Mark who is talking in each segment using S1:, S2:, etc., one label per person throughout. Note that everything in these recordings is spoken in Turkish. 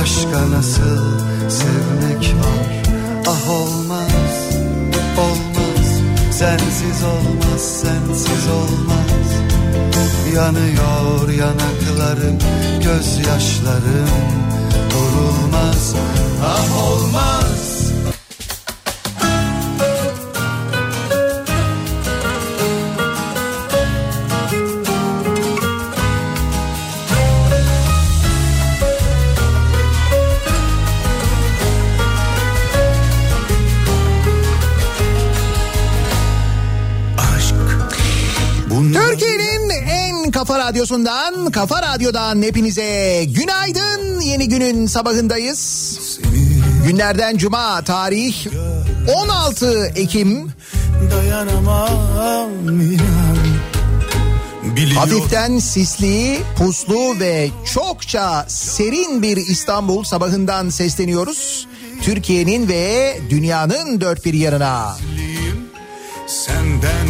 S1: Başka nasıl sevmek var? Ah olmaz, olmaz. Sensiz olmaz, sensiz olmaz. Yanıyor yanaklarım, gözyaşlarım Durulmaz, ah olmaz
S2: radyosundan, kafa radyodan hepinize günaydın. Yeni günün sabahındayız. Günlerden cuma tarih 16 Ekim.
S1: Dayanamam Biliyor
S2: Hafiften sisli, puslu ve çokça serin bir İstanbul sabahından sesleniyoruz. Türkiye'nin ve dünyanın dört bir yanına.
S1: Senden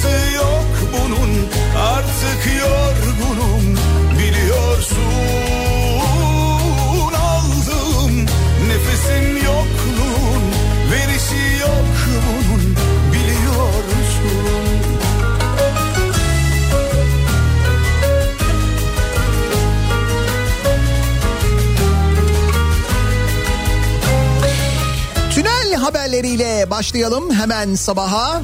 S1: şakası yok bunun Artık yorgunum biliyorsun Aldığım nefesim yokluğun Verişi yok bunun biliyorsun
S2: Tünel haberleriyle başlayalım hemen sabaha.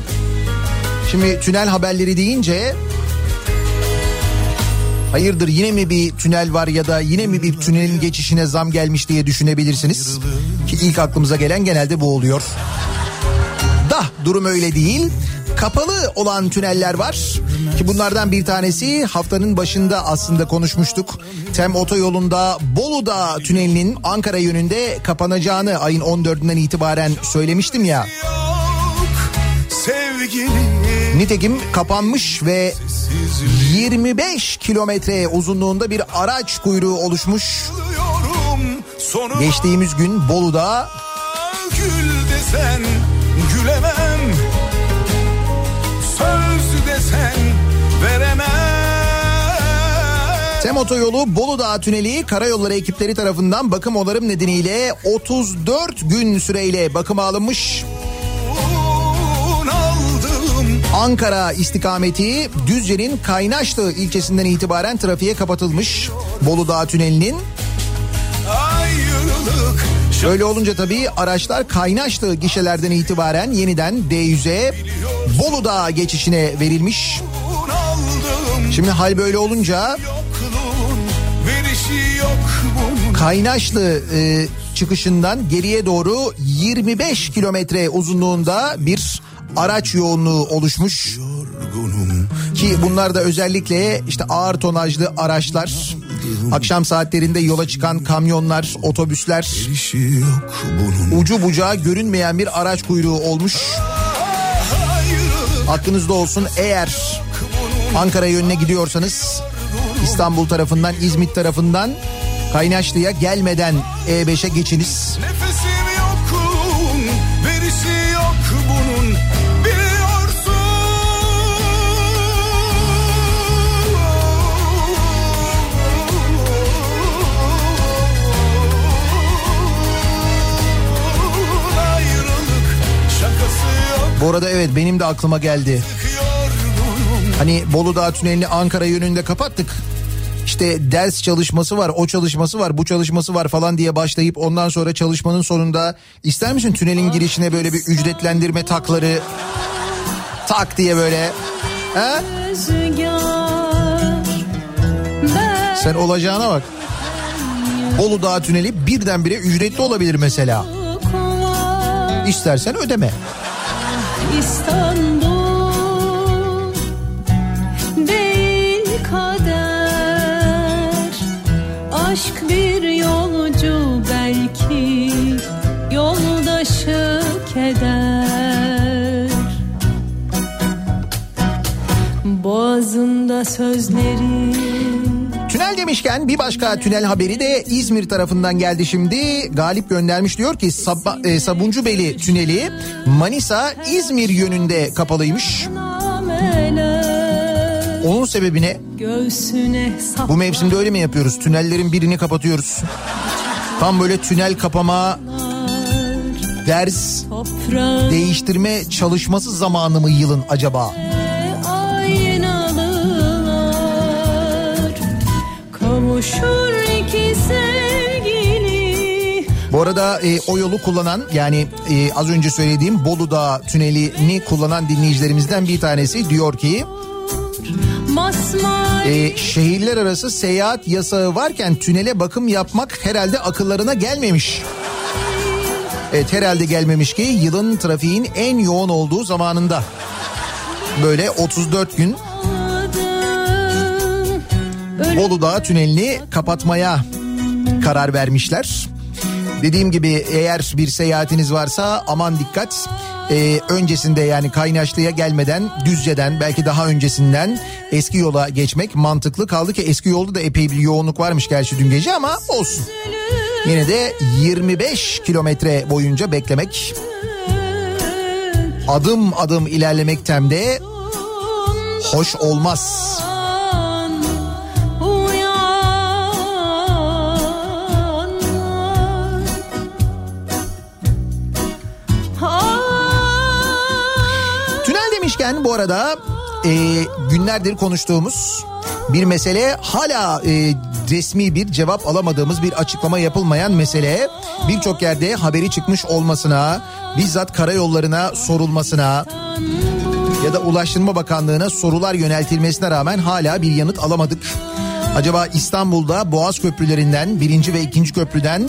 S2: Şimdi tünel haberleri deyince hayırdır yine mi bir tünel var ya da yine mi bir tünelin geçişine zam gelmiş diye düşünebilirsiniz. Ki ilk aklımıza gelen genelde bu oluyor. Da durum öyle değil. Kapalı olan tüneller var ki bunlardan bir tanesi haftanın başında aslında konuşmuştuk. Tem otoyolunda Bolu'da tünelinin Ankara yönünde kapanacağını ayın 14'ünden itibaren söylemiştim ya.
S1: Sevgilim
S2: Nitekim kapanmış ve 25 kilometre uzunluğunda bir araç kuyruğu oluşmuş. Geçtiğimiz gün Bolu'da
S1: Gül desen gülemem Söz desen veremem
S2: Tem otoyolu Bolu Dağı Tüneli karayolları ekipleri tarafından bakım onarım nedeniyle 34 gün süreyle bakıma alınmış. Ankara istikameti Düzce'nin Kaynaşlı ilçesinden itibaren trafiğe kapatılmış. Bolu Dağı Tüneli'nin Böyle olunca tabii araçlar Kaynaşlı gişelerden itibaren yeniden D100'e Bolu Dağı geçişine verilmiş. Şimdi hal böyle olunca Kaynaşlı e, çıkışından geriye doğru 25 kilometre uzunluğunda bir araç yoğunluğu oluşmuş. Ki bunlar da özellikle işte ağır tonajlı araçlar, akşam saatlerinde yola çıkan kamyonlar, otobüsler, ucu bucağı görünmeyen bir araç kuyruğu olmuş. Aklınızda olsun eğer Ankara yönüne gidiyorsanız İstanbul tarafından, İzmit tarafından Kaynaşlı'ya gelmeden E5'e geçiniz.
S1: nefesim
S2: Bu arada evet benim de aklıma geldi. Hani Bolu Dağı Tüneli'ni Ankara yönünde kapattık. İşte ders çalışması var, o çalışması var, bu çalışması var falan diye başlayıp ondan sonra çalışmanın sonunda ister misin tünelin girişine böyle bir ücretlendirme takları tak diye böyle. He? Sen olacağına bak. Bolu Dağı Tüneli birdenbire ücretli olabilir mesela. İstersen ödeme.
S3: İstanbul değil kader. Aşk bir yolcu belki yoldaşı keder. Boğazında sözleri
S2: Tünel demişken bir başka tünel haberi de İzmir tarafından geldi şimdi. Galip göndermiş diyor ki Sab- e, Sabuncubeli tüneli Manisa İzmir yönünde kapalıymış. Onun sebebi ne? Bu mevsimde öyle mi yapıyoruz? Tünellerin birini kapatıyoruz. Tam böyle tünel kapama, ders, değiştirme çalışması zamanı mı yılın acaba? Bu arada e, o yolu kullanan yani e, az önce söylediğim Bolu Dağı tünelini kullanan dinleyicilerimizden bir tanesi diyor ki e, şehirler arası seyahat yasağı varken tünele bakım yapmak herhalde akıllarına gelmemiş. Evet herhalde gelmemiş ki yılın trafiğin en yoğun olduğu zamanında. Böyle 34 gün
S3: ölüm
S2: Bolu Dağı tünelini kapatmaya karar vermişler. Dediğim gibi eğer bir seyahatiniz varsa aman dikkat. Ee, öncesinde yani Kaynaşlı'ya gelmeden Düzce'den belki daha öncesinden eski yola geçmek mantıklı. Kaldı ki eski yolda da epey bir yoğunluk varmış gerçi dün gece ama olsun. Yine de 25 kilometre boyunca beklemek adım adım ilerlemekten de hoş olmaz. Demişken bu arada e, günlerdir konuştuğumuz bir mesele hala e, resmi bir cevap alamadığımız bir açıklama yapılmayan mesele birçok yerde haberi çıkmış olmasına bizzat karayollarına sorulmasına ya da Ulaştırma Bakanlığı'na sorular yöneltilmesine rağmen hala bir yanıt alamadık. Acaba İstanbul'da Boğaz köprülerinden birinci ve ikinci köprüden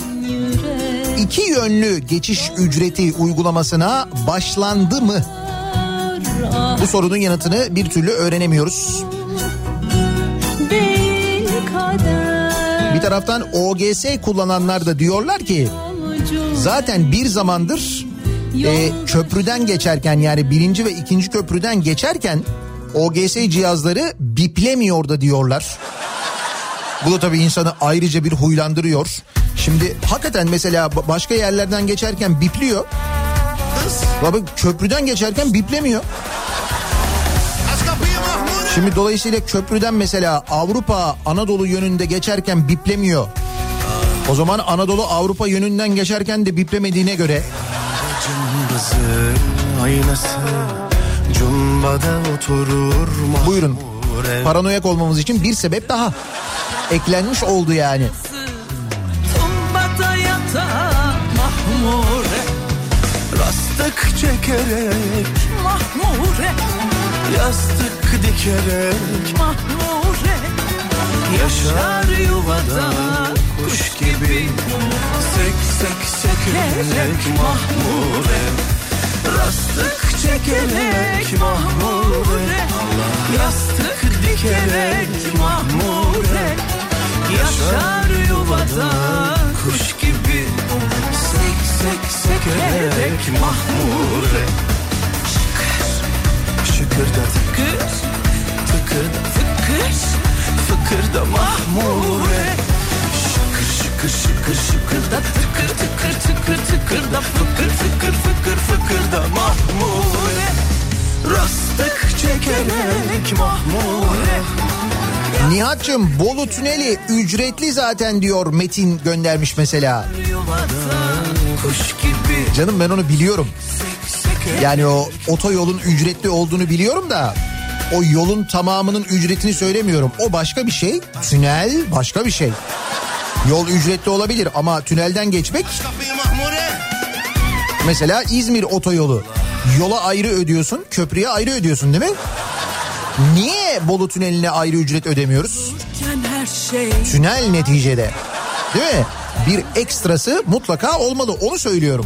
S2: iki yönlü geçiş ücreti uygulamasına başlandı mı? Bu sorunun yanıtını bir türlü öğrenemiyoruz. Bir taraftan OGS kullananlar da diyorlar ki zaten bir zamandır e, köprüden geçerken yani birinci ve ikinci köprüden geçerken OGS cihazları biplemiyor da diyorlar. Bu da tabii insanı ayrıca bir huylandırıyor. Şimdi hakikaten mesela ba- başka yerlerden geçerken bipliyor. Baba köprüden geçerken biplemiyor. Şimdi dolayısıyla köprüden mesela Avrupa Anadolu yönünde geçerken biplemiyor. O zaman Anadolu Avrupa yönünden geçerken de biplemediğine göre
S4: aynası oturur
S2: buyurun paranoyak olmamız için bir sebep daha eklenmiş oldu yani.
S4: Rastık çekerek mahmure Yastık dikerek mahmure Yaşar yuvada kuş gibi Sek sek sekerek mahmure Rastık çekerek mahmure Yastık dikerek mahmure Yaşar yuvada kuş gibi Sek sek sekerek mahmure Şıkırda tıkır Tıkırda fıkır Fıkırda mahmure Şıkır şıkır şıkır şıkırda tıkır tıkır tıkır tıkırda fıkır fıkır fıkır fıkırda mahmure Rastık çekerek mahmure
S2: Nihat'cığım Bolu Tüneli ücretli zaten diyor Metin göndermiş mesela. Canım ben onu biliyorum. Yani o otoyolun ücretli olduğunu biliyorum da o yolun tamamının ücretini söylemiyorum. O başka bir şey. Tünel başka bir şey. Yol ücretli olabilir ama tünelden geçmek mesela İzmir otoyolu. Yola ayrı ödüyorsun, köprüye ayrı ödüyorsun değil mi? Niye Bolu tüneline ayrı ücret ödemiyoruz?
S4: şey
S2: Tünel neticede. Değil mi? Bir ekstrası mutlaka olmalı. Onu söylüyorum.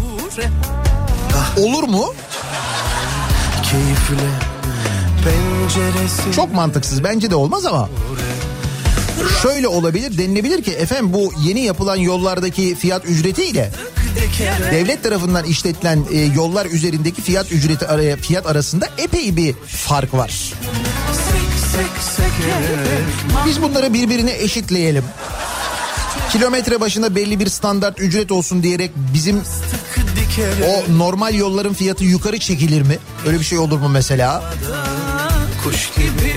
S2: Olur mu?
S4: Keyifle penceresi
S2: Çok mantıksız. Bence de olmaz ama. Şöyle olabilir denilebilir ki efendim bu yeni yapılan yollardaki fiyat ücretiyle devlet tarafından işletilen e, yollar üzerindeki fiyat ücreti araya fiyat arasında epey bir fark var. Biz bunları birbirine eşitleyelim. Kilometre başına belli bir standart ücret olsun diyerek bizim o normal yolların fiyatı yukarı çekilir mi? Öyle bir şey olur mu mesela?
S4: kuş gibi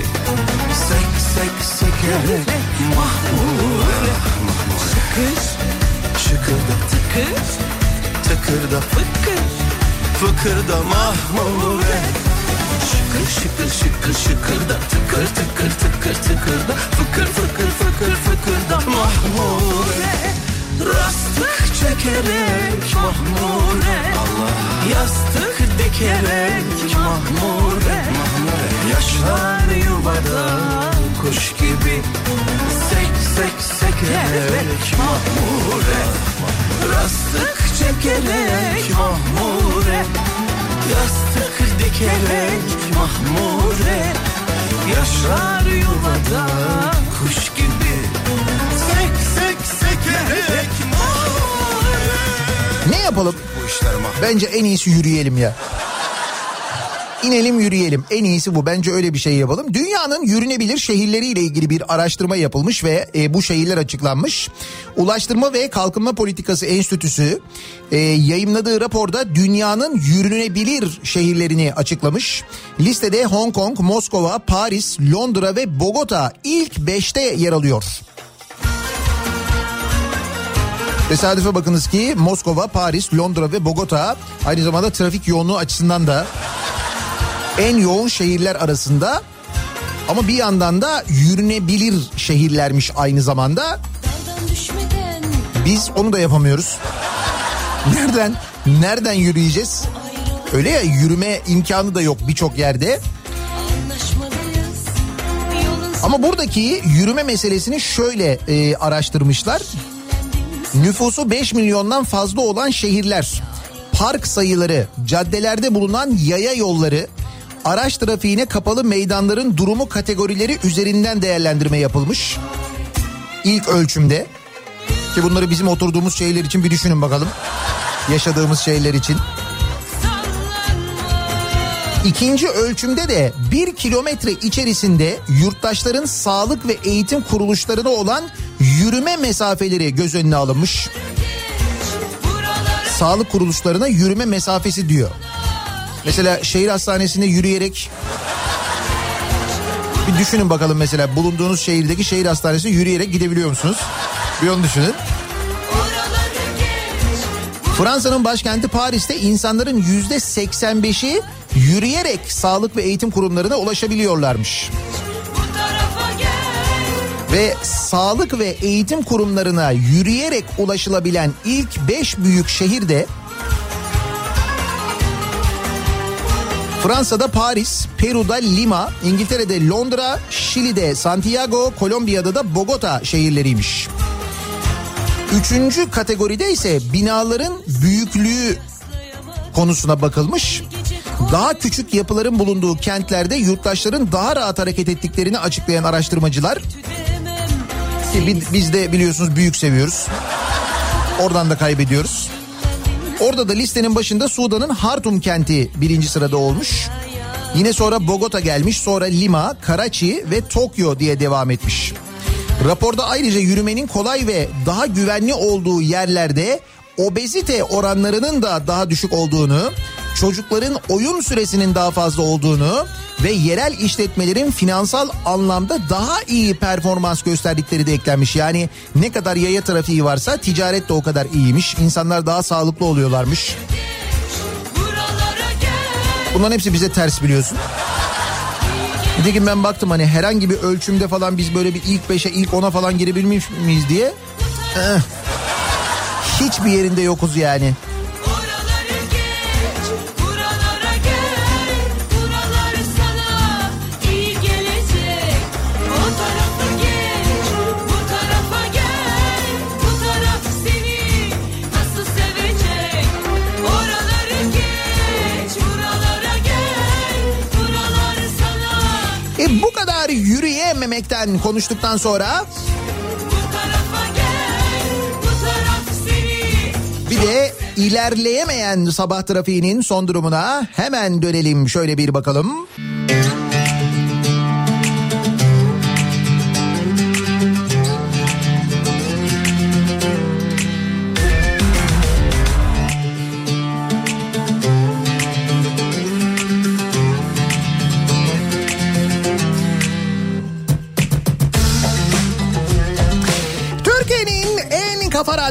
S4: sek sek sekerek mahmure Şıkır şıkırda tıkır tıkırda fıkır fıkırda mahmure Şıkır şıkır şıkır şıkırda tıkır tıkır tıkır tıkırda fıkır fıkır fıkır fıkırda mahmure Rastık çekerek mahmure. Yastık dikerek mahmure. Yaşlar yuvada kuş gibi. Sek sek sekerek mahmure. Rastık çekerek mahmure. Yastık dikerek mahmure. Yaşar yuvada kuş gibi
S2: Ne yapalım? Bence en iyisi yürüyelim ya. İnelim yürüyelim. En iyisi bu. Bence öyle bir şey yapalım. Dünyanın yürünebilir şehirleriyle ilgili bir araştırma yapılmış ve e, bu şehirler açıklanmış. Ulaştırma ve Kalkınma Politikası Enstitüsü e, yayımladığı raporda dünyanın yürünebilir şehirlerini açıklamış. Listede Hong Kong, Moskova, Paris, Londra ve Bogota ilk 5'te yer alıyor. Tesadüfe bakınız ki Moskova, Paris, Londra ve Bogota aynı zamanda trafik yoğunluğu açısından da en yoğun şehirler arasında ama bir yandan da yürünebilir şehirlermiş aynı zamanda. Biz onu da yapamıyoruz. Nereden? Nereden yürüyeceğiz? Öyle ya yürüme imkanı da yok birçok yerde. Ama buradaki yürüme meselesini şöyle e, araştırmışlar. Nüfusu 5 milyondan fazla olan şehirler, park sayıları, caddelerde bulunan yaya yolları, araç trafiğine kapalı meydanların durumu kategorileri üzerinden değerlendirme yapılmış. İlk ölçümde ki bunları bizim oturduğumuz şehirler için bir düşünün bakalım. Yaşadığımız şehirler için. İkinci ölçümde de bir kilometre içerisinde yurttaşların sağlık ve eğitim kuruluşlarına olan yürüme mesafeleri göz önüne alınmış. Sağlık kuruluşlarına yürüme mesafesi diyor. Mesela şehir hastanesinde yürüyerek Bir düşünün bakalım mesela bulunduğunuz şehirdeki şehir hastanesine yürüyerek gidebiliyor musunuz? Bir onu düşünün. Fransa'nın başkenti Paris'te insanların yüzde 85'i yürüyerek sağlık ve eğitim kurumlarına ulaşabiliyorlarmış. Ve sağlık ve eğitim kurumlarına yürüyerek ulaşılabilen ilk 5 büyük şehirde Fransa'da Paris, Peru'da Lima, İngiltere'de Londra, Şili'de Santiago, Kolombiya'da da Bogota şehirleriymiş. Üçüncü kategoride ise binaların büyüklüğü konusuna bakılmış. Daha küçük yapıların bulunduğu kentlerde yurttaşların daha rahat hareket ettiklerini açıklayan araştırmacılar ki bi- biz de biliyorsunuz büyük seviyoruz. Oradan da kaybediyoruz. Orada da listenin başında Sudan'ın Hartum kenti birinci sırada olmuş. Yine sonra Bogota gelmiş, sonra Lima, Karachi ve Tokyo diye devam etmiş. Raporda ayrıca yürümenin kolay ve daha güvenli olduğu yerlerde obezite oranlarının da daha düşük olduğunu, çocukların oyun süresinin daha fazla olduğunu ve yerel işletmelerin finansal anlamda daha iyi performans gösterdikleri de eklenmiş. Yani ne kadar yaya trafiği varsa ticaret de o kadar iyiymiş. İnsanlar daha sağlıklı oluyorlarmış. Bunların hepsi bize ters biliyorsun. Nitekim ben baktım hani herhangi bir ölçümde falan biz böyle bir ilk beşe ilk ona falan girebilmiş miyiz diye. Eh, hiçbir yerinde yokuz yani. Yürüyememekten konuştuktan sonra bir de ilerleyemeyen sabah trafiğinin son durumuna hemen dönelim şöyle bir bakalım. Türkiye'nin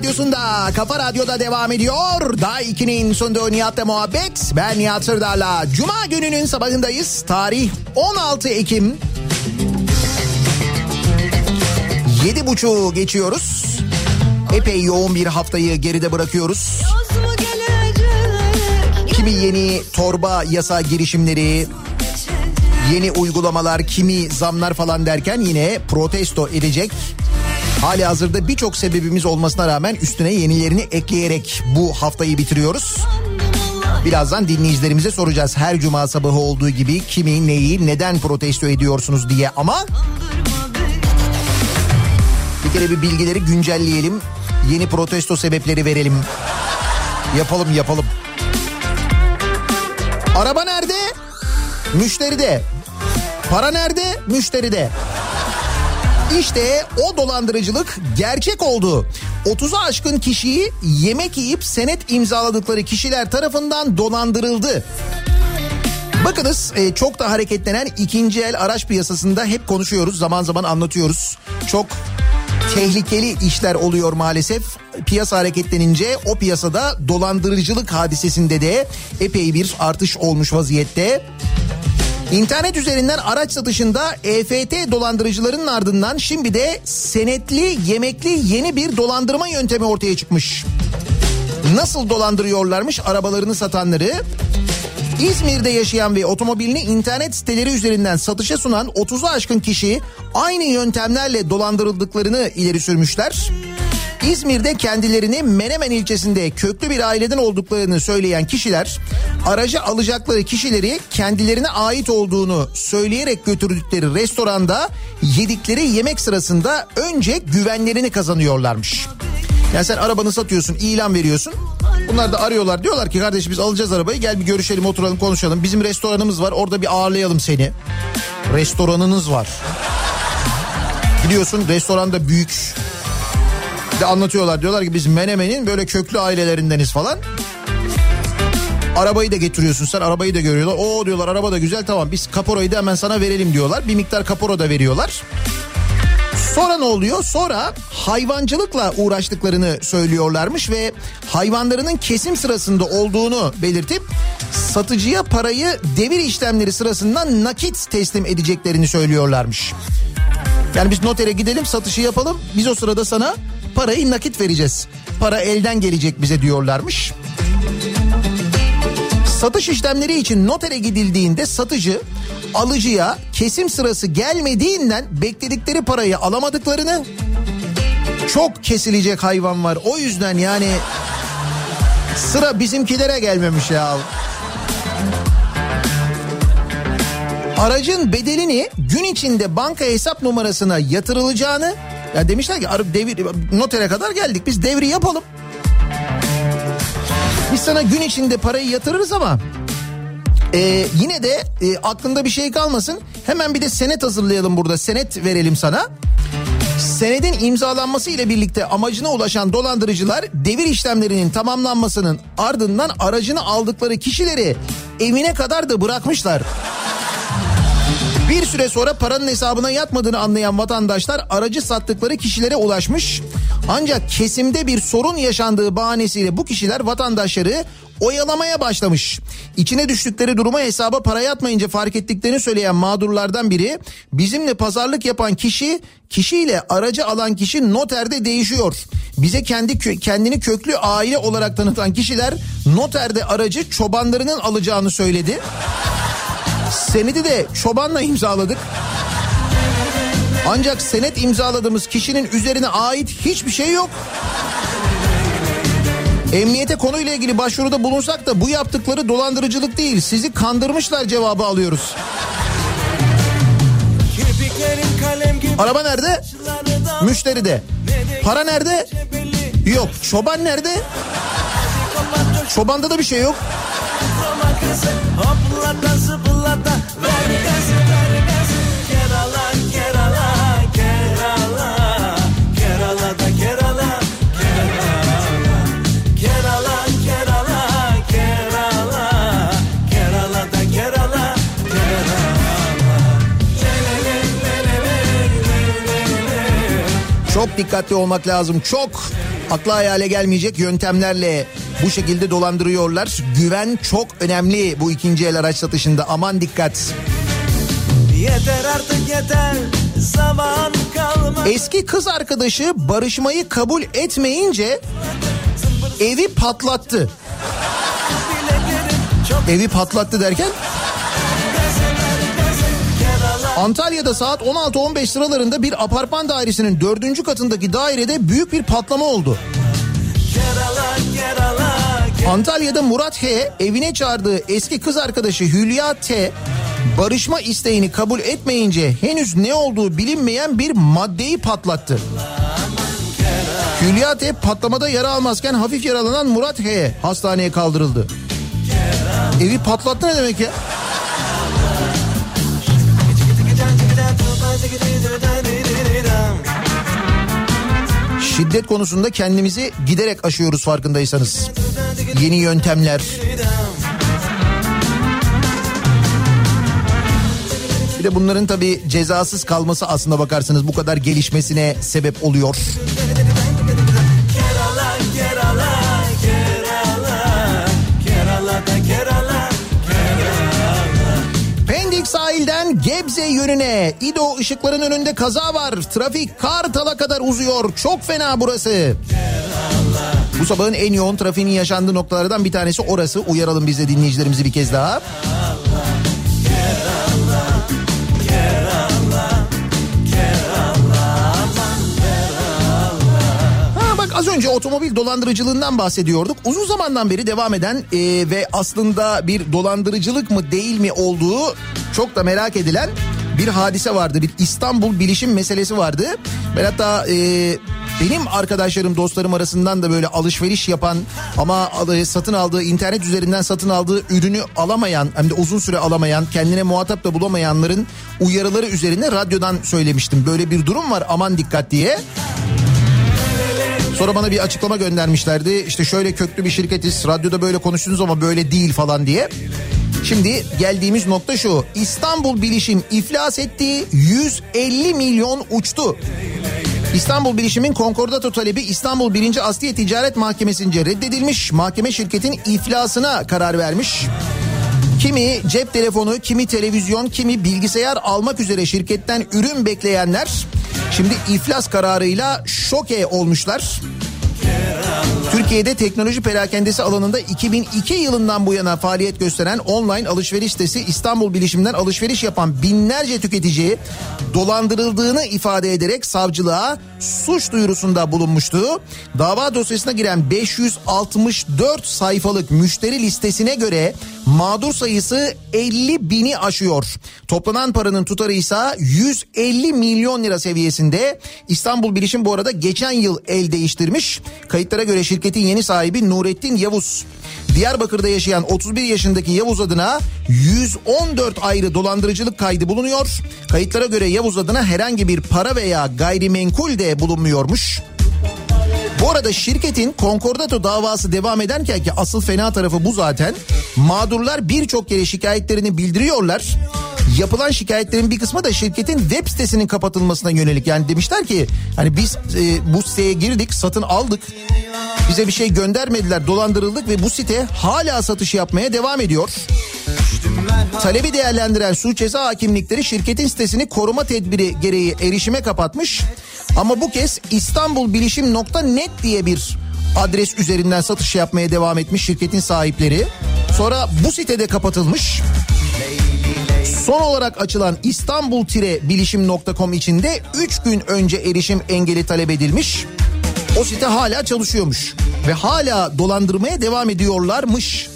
S2: radyosunda, Kafa Radyo'da devam ediyor. Daha 2'nin sunduğu Nihat'la muhabbet. Ben Nihat Sırdar'la. Cuma gününün sabahındayız. Tarih 16 Ekim. Yedi buçuğu geçiyoruz. Epey yoğun bir haftayı geride bırakıyoruz. Kimi yeni torba yasa girişimleri, yeni uygulamalar, kimi zamlar falan derken yine protesto edecek. Hali hazırda birçok sebebimiz olmasına rağmen üstüne yenilerini ekleyerek bu haftayı bitiriyoruz. Birazdan dinleyicilerimize soracağız her cuma sabahı olduğu gibi kimi neyi neden protesto ediyorsunuz diye ama bir kere bir bilgileri güncelleyelim. Yeni protesto sebepleri verelim. Yapalım yapalım. Araba nerede? Müşteride. Para nerede? Müşteride. İşte o dolandırıcılık gerçek oldu. 30'a aşkın kişiyi yemek yiyip senet imzaladıkları kişiler tarafından dolandırıldı. Bakınız e, çok da hareketlenen ikinci el araç piyasasında hep konuşuyoruz zaman zaman anlatıyoruz. Çok tehlikeli işler oluyor maalesef. Piyasa hareketlenince o piyasada dolandırıcılık hadisesinde de epey bir artış olmuş vaziyette. İnternet üzerinden araç satışında EFT dolandırıcılarının ardından şimdi de senetli yemekli yeni bir dolandırma yöntemi ortaya çıkmış. Nasıl dolandırıyorlarmış arabalarını satanları? İzmir'de yaşayan ve otomobilini internet siteleri üzerinden satışa sunan 30'u aşkın kişi aynı yöntemlerle dolandırıldıklarını ileri sürmüşler. İzmir'de kendilerini Menemen ilçesinde köklü bir aileden olduklarını söyleyen kişiler aracı alacakları kişileri kendilerine ait olduğunu söyleyerek götürdükleri restoranda yedikleri yemek sırasında önce güvenlerini kazanıyorlarmış. Yani sen arabanı satıyorsun, ilan veriyorsun. Bunlar da arıyorlar. Diyorlar ki kardeş biz alacağız arabayı. Gel bir görüşelim, oturalım, konuşalım. Bizim restoranımız var. Orada bir ağırlayalım seni. Restoranınız var. Biliyorsun restoran da büyük. De anlatıyorlar. Diyorlar ki biz Menemen'in böyle köklü ailelerindeniz falan. Arabayı da getiriyorsun sen arabayı da görüyorlar. O diyorlar araba da güzel tamam biz kaporayı da hemen sana verelim diyorlar. Bir miktar kapora da veriyorlar. Sonra ne oluyor? Sonra hayvancılıkla uğraştıklarını söylüyorlarmış ve hayvanlarının kesim sırasında olduğunu belirtip satıcıya parayı devir işlemleri sırasında nakit teslim edeceklerini söylüyorlarmış. Yani biz notere gidelim satışı yapalım biz o sırada sana parayı nakit vereceğiz. Para elden gelecek bize diyorlarmış. Satış işlemleri için notere gidildiğinde satıcı alıcıya kesim sırası gelmediğinden bekledikleri parayı alamadıklarını çok kesilecek hayvan var. O yüzden yani sıra bizimkilere gelmemiş ya. Aracın bedelini gün içinde banka hesap numarasına yatırılacağını ya demişler ki "Arı- devir notere kadar geldik biz devri yapalım. Biz sana gün içinde parayı yatırırız ama ee, yine de e, aklında bir şey kalmasın. Hemen bir de senet hazırlayalım burada. Senet verelim sana. Senedin imzalanması ile birlikte amacına ulaşan dolandırıcılar devir işlemlerinin tamamlanmasının ardından aracını aldıkları kişileri evine kadar da bırakmışlar. Bir süre sonra paranın hesabına yatmadığını anlayan vatandaşlar aracı sattıkları kişilere ulaşmış. Ancak kesimde bir sorun yaşandığı bahanesiyle bu kişiler vatandaşları oyalamaya başlamış. İçine düştükleri duruma hesaba para yatmayınca fark ettiklerini söyleyen mağdurlardan biri bizimle pazarlık yapan kişi kişiyle aracı alan kişi noterde değişiyor. Bize kendi kendini köklü aile olarak tanıtan kişiler noterde aracı çobanlarının alacağını söyledi. Senedi de çobanla imzaladık. Ancak senet imzaladığımız kişinin üzerine ait hiçbir şey yok. Emniyete konuyla ilgili başvuruda bulunsak da bu yaptıkları dolandırıcılık değil. Sizi kandırmışlar cevabı alıyoruz. Araba nerede? Müşteride. Para nerede? Yok. Çoban nerede? Çobanda da bir şey yok.
S4: Kızı hoplata zıplata ver gaz ver gaz. Kerala Kerala Kerala. Kerala da Kerala Kerala. Kerala Kerala Kerala. Kerala da Kerala.
S2: Çok dikkatli olmak lazım. Çok akla hayale gelmeyecek yöntemlerle bu şekilde dolandırıyorlar. Güven çok önemli bu ikinci el araç satışında. Aman dikkat.
S4: Yeter artık yeter zaman kalmadı.
S2: Eski kız arkadaşı barışmayı kabul etmeyince evi patlattı. Evi patlattı derken Antalya'da saat 16-15 sıralarında bir apartman dairesinin dördüncü katındaki dairede büyük bir patlama oldu.
S4: Kerala Kerala
S2: Antalya'da Murat H evine çağırdığı eski kız arkadaşı Hülya T barışma isteğini kabul etmeyince henüz ne olduğu bilinmeyen bir maddeyi patlattı. Hülya T patlamada yara almazken hafif yaralanan Murat H hastaneye kaldırıldı. Evi patlattı ne demek ya? Şiddet konusunda kendimizi giderek aşıyoruz farkındaysanız. Yeni yöntemler. Bir de bunların tabii cezasız kalması aslında bakarsanız bu kadar gelişmesine sebep oluyor. Gebze yönüne İdo ışıkların önünde kaza var. Trafik Kartal'a kadar uzuyor. Çok fena burası. Bu sabahın en yoğun trafiğin yaşandığı noktalardan bir tanesi orası. Uyaralım biz de dinleyicilerimizi bir kez daha. Ha az önce otomobil dolandırıcılığından bahsediyorduk. Uzun zamandan beri devam eden e, ve aslında bir dolandırıcılık mı değil mi olduğu çok da merak edilen bir hadise vardı. Bir İstanbul bilişim meselesi vardı. Ben hatta e, benim arkadaşlarım dostlarım arasından da böyle alışveriş yapan ama satın aldığı internet üzerinden satın aldığı ürünü alamayan hem de uzun süre alamayan kendine muhatap da bulamayanların uyarıları üzerine radyodan söylemiştim. Böyle bir durum var aman dikkat diye. Sonra bana bir açıklama göndermişlerdi. İşte şöyle köklü bir şirketiz. Radyoda böyle konuştunuz ama böyle değil falan diye. Şimdi geldiğimiz nokta şu. İstanbul Bilişim iflas etti. 150 milyon uçtu. İstanbul Bilişim'in konkordato talebi İstanbul 1. Asliye Ticaret Mahkemesi'nce reddedilmiş. Mahkeme şirketin iflasına karar vermiş. Kimi cep telefonu, kimi televizyon, kimi bilgisayar almak üzere şirketten ürün bekleyenler şimdi iflas kararıyla şoke olmuşlar. Türkiye'de teknoloji perakendesi alanında 2002 yılından bu yana faaliyet gösteren online alışveriş sitesi İstanbul Bilişim'den alışveriş yapan binlerce tüketici dolandırıldığını ifade ederek savcılığa suç duyurusunda bulunmuştu. Dava dosyasına giren 564 sayfalık müşteri listesine göre mağdur sayısı 50 bini aşıyor. Toplanan paranın tutarı ise 150 milyon lira seviyesinde. İstanbul Bilişim bu arada geçen yıl el değiştirmiş. Kayıtlara göre şirketin yeni sahibi Nurettin Yavuz. Diyarbakır'da yaşayan 31 yaşındaki Yavuz adına 114 ayrı dolandırıcılık kaydı bulunuyor. Kayıtlara göre Yavuz adına herhangi bir para veya gayrimenkul de bulunmuyormuş. Bu arada şirketin konkordato davası devam ederken ki asıl fena tarafı bu zaten. Mağdurlar birçok kere şikayetlerini bildiriyorlar. Yapılan şikayetlerin bir kısmı da şirketin web sitesinin kapatılmasına yönelik. Yani demişler ki hani biz e, bu siteye girdik satın aldık. Bize bir şey göndermediler dolandırıldık ve bu site hala satış yapmaya devam ediyor. Talebi değerlendiren suç ceza hakimlikleri şirketin sitesini koruma tedbiri gereği erişime kapatmış. Ama bu kez İstanbulbilişim.net diye bir adres üzerinden satış yapmaya devam etmiş şirketin sahipleri. Sonra bu sitede kapatılmış. Son olarak açılan İstanbul-bilişim.com içinde 3 gün önce erişim engeli talep edilmiş. O site hala çalışıyormuş ve hala dolandırmaya devam ediyorlarmış.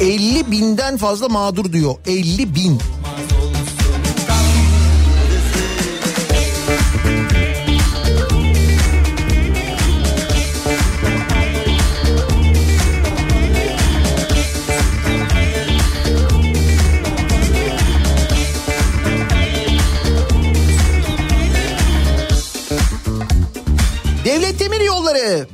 S2: 50 binden fazla mağdur diyor. 50 bin. Devlet Demir Yolları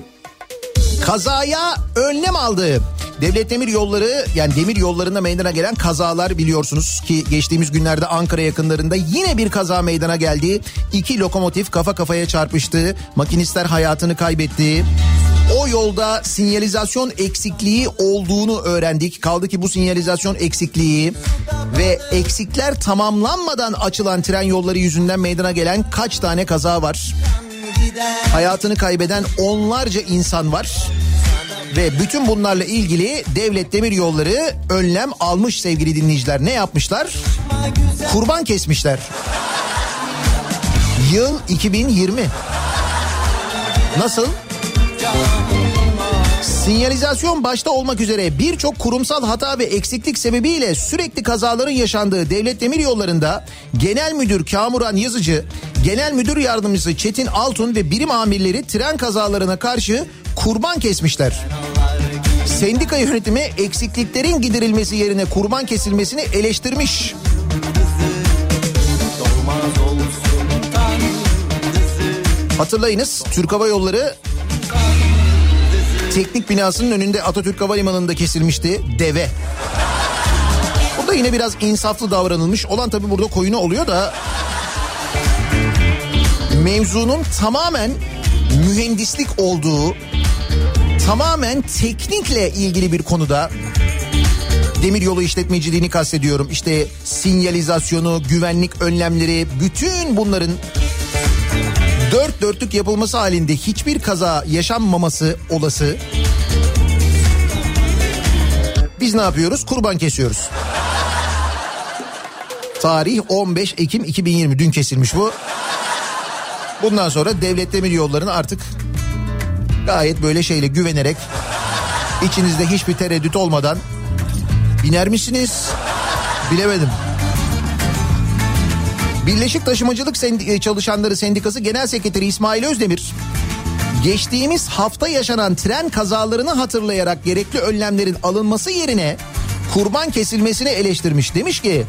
S2: kazaya önlem aldı. Devlet Demir Yolları yani demir yollarında meydana gelen kazalar biliyorsunuz ki geçtiğimiz günlerde Ankara yakınlarında yine bir kaza meydana geldi. İki lokomotif kafa kafaya çarpıştı. Makinistler hayatını kaybetti. O yolda sinyalizasyon eksikliği olduğunu öğrendik. Kaldı ki bu sinyalizasyon eksikliği ve eksikler tamamlanmadan açılan tren yolları yüzünden meydana gelen kaç tane kaza var? Hayatını kaybeden onlarca insan var. Ve bütün bunlarla ilgili Devlet Demir Yolları önlem almış sevgili dinleyiciler. Ne yapmışlar? Kurban kesmişler. Yıl 2020. Nasıl? Sinyalizasyon başta olmak üzere birçok kurumsal hata ve eksiklik sebebiyle sürekli kazaların yaşandığı Devlet Demir Yolları'nda Genel Müdür Kamuran Yazıcı, Genel Müdür Yardımcısı Çetin Altun ve birim amirleri tren kazalarına karşı kurban kesmişler. Sendika yönetimi eksikliklerin giderilmesi yerine kurban kesilmesini eleştirmiş. Hatırlayınız Türk Hava Yolları teknik binasının önünde Atatürk Havalimanı'nda kesilmişti deve. Burada yine biraz insaflı davranılmış. Olan tabii burada koyunu oluyor da mevzunun tamamen mühendislik olduğu, tamamen teknikle ilgili bir konuda demiryolu işletmeciliğini kastediyorum. İşte sinyalizasyonu, güvenlik önlemleri, bütün bunların dört dörtlük yapılması halinde hiçbir kaza yaşanmaması olası. Biz ne yapıyoruz? Kurban kesiyoruz. Tarih 15 Ekim 2020 dün kesilmiş bu. Bundan sonra devlet demir yollarını artık gayet böyle şeyle güvenerek içinizde hiçbir tereddüt olmadan biner misiniz? Bilemedim. Birleşik Taşımacılık Sendi- Çalışanları Sendikası Genel Sekreteri İsmail Özdemir geçtiğimiz hafta yaşanan tren kazalarını hatırlayarak gerekli önlemlerin alınması yerine kurban kesilmesini eleştirmiş. Demiş ki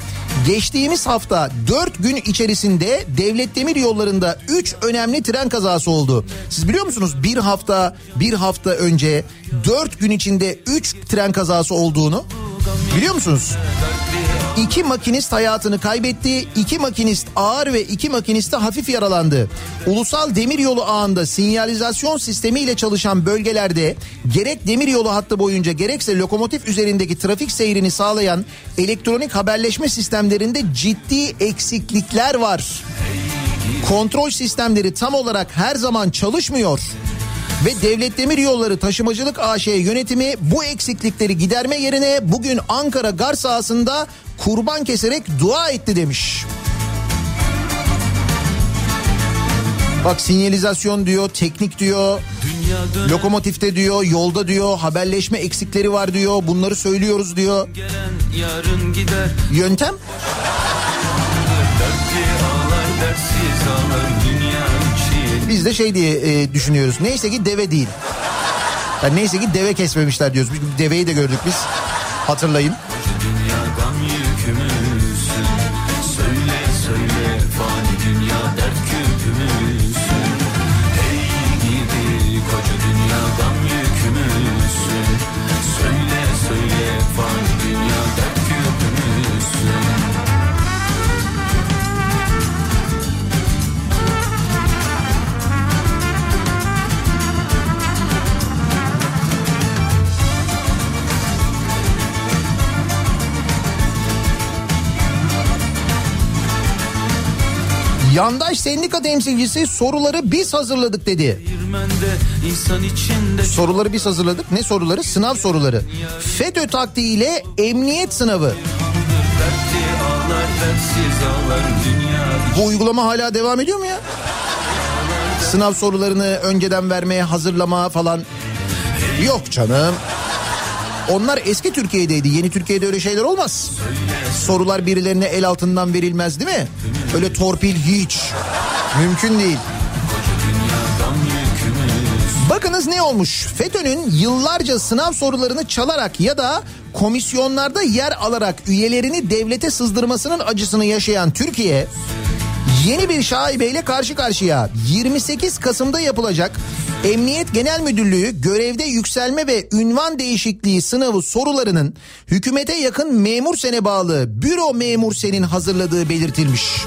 S2: geçtiğimiz hafta 4 gün içerisinde devlet demir yollarında 3 önemli tren kazası oldu. Siz biliyor musunuz bir hafta bir hafta önce 4 gün içinde 3 tren kazası olduğunu biliyor musunuz? İki makinist hayatını kaybetti. iki makinist ağır ve iki makinist de hafif yaralandı. Ulusal demiryolu ağında sinyalizasyon sistemiyle çalışan bölgelerde gerek demiryolu hattı boyunca gerekse lokomotif üzerindeki trafik seyrini sağlayan elektronik haberleşme sistemlerinde ciddi eksiklikler var. Kontrol sistemleri tam olarak her zaman çalışmıyor. Ve Devlet Demir Yolları Taşımacılık AŞ yönetimi bu eksiklikleri giderme yerine bugün Ankara gar sahasında kurban keserek dua etti demiş. Bak sinyalizasyon diyor, teknik diyor, lokomotifte diyor, yolda diyor, haberleşme eksikleri var diyor, bunları söylüyoruz diyor.
S4: gelen gider
S2: Yöntem biz de şey diye e, düşünüyoruz. Neyse ki deve değil. Yani neyse ki deve kesmemişler diyoruz. Deveyi de gördük biz. Hatırlayın. Yandaş sendika temsilcisi soruları biz hazırladık dedi. Soruları biz hazırladık. Ne soruları? Sınav soruları. FETÖ taktiğiyle emniyet sınavı. Bu uygulama hala devam ediyor mu ya? Sınav sorularını önceden vermeye hazırlama falan. Yok canım. Onlar eski Türkiye'deydi. Yeni Türkiye'de öyle şeyler olmaz. Sorular birilerine el altından verilmez değil mi? Öyle torpil hiç. Mümkün değil. Bakınız ne olmuş? FETÖ'nün yıllarca sınav sorularını çalarak ya da komisyonlarda yer alarak üyelerini devlete sızdırmasının acısını yaşayan Türkiye yeni bir şaibeyle karşı karşıya 28 Kasım'da yapılacak Emniyet Genel Müdürlüğü görevde yükselme ve ünvan değişikliği sınavı sorularının hükümete yakın memur sene bağlı büro memur senin hazırladığı belirtilmiş.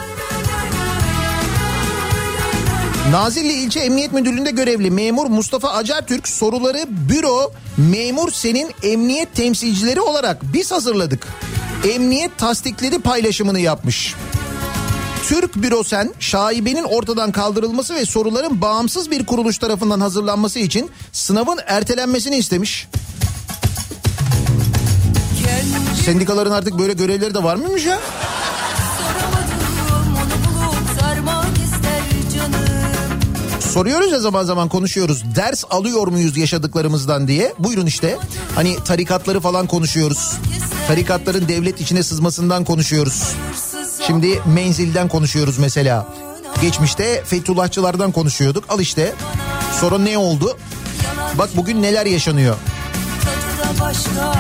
S2: Nazilli İlçe Emniyet Müdürlüğü'nde görevli memur Mustafa Acartürk soruları büro memur senin emniyet temsilcileri olarak biz hazırladık. Emniyet tasdikledi paylaşımını yapmış. Türk Bürosen şaibenin ortadan kaldırılması ve soruların bağımsız bir kuruluş tarafından hazırlanması için sınavın ertelenmesini istemiş. Sendikaların artık böyle görevleri de var mıymış ya? Soruyoruz ya zaman zaman konuşuyoruz. Ders alıyor muyuz yaşadıklarımızdan diye. Buyurun işte. Hani tarikatları falan konuşuyoruz. Tarikatların devlet içine sızmasından konuşuyoruz. Şimdi menzilden konuşuyoruz mesela. Geçmişte Fethullahçılardan konuşuyorduk. Al işte. Sonra ne oldu? Bak bugün neler yaşanıyor.
S3: Başka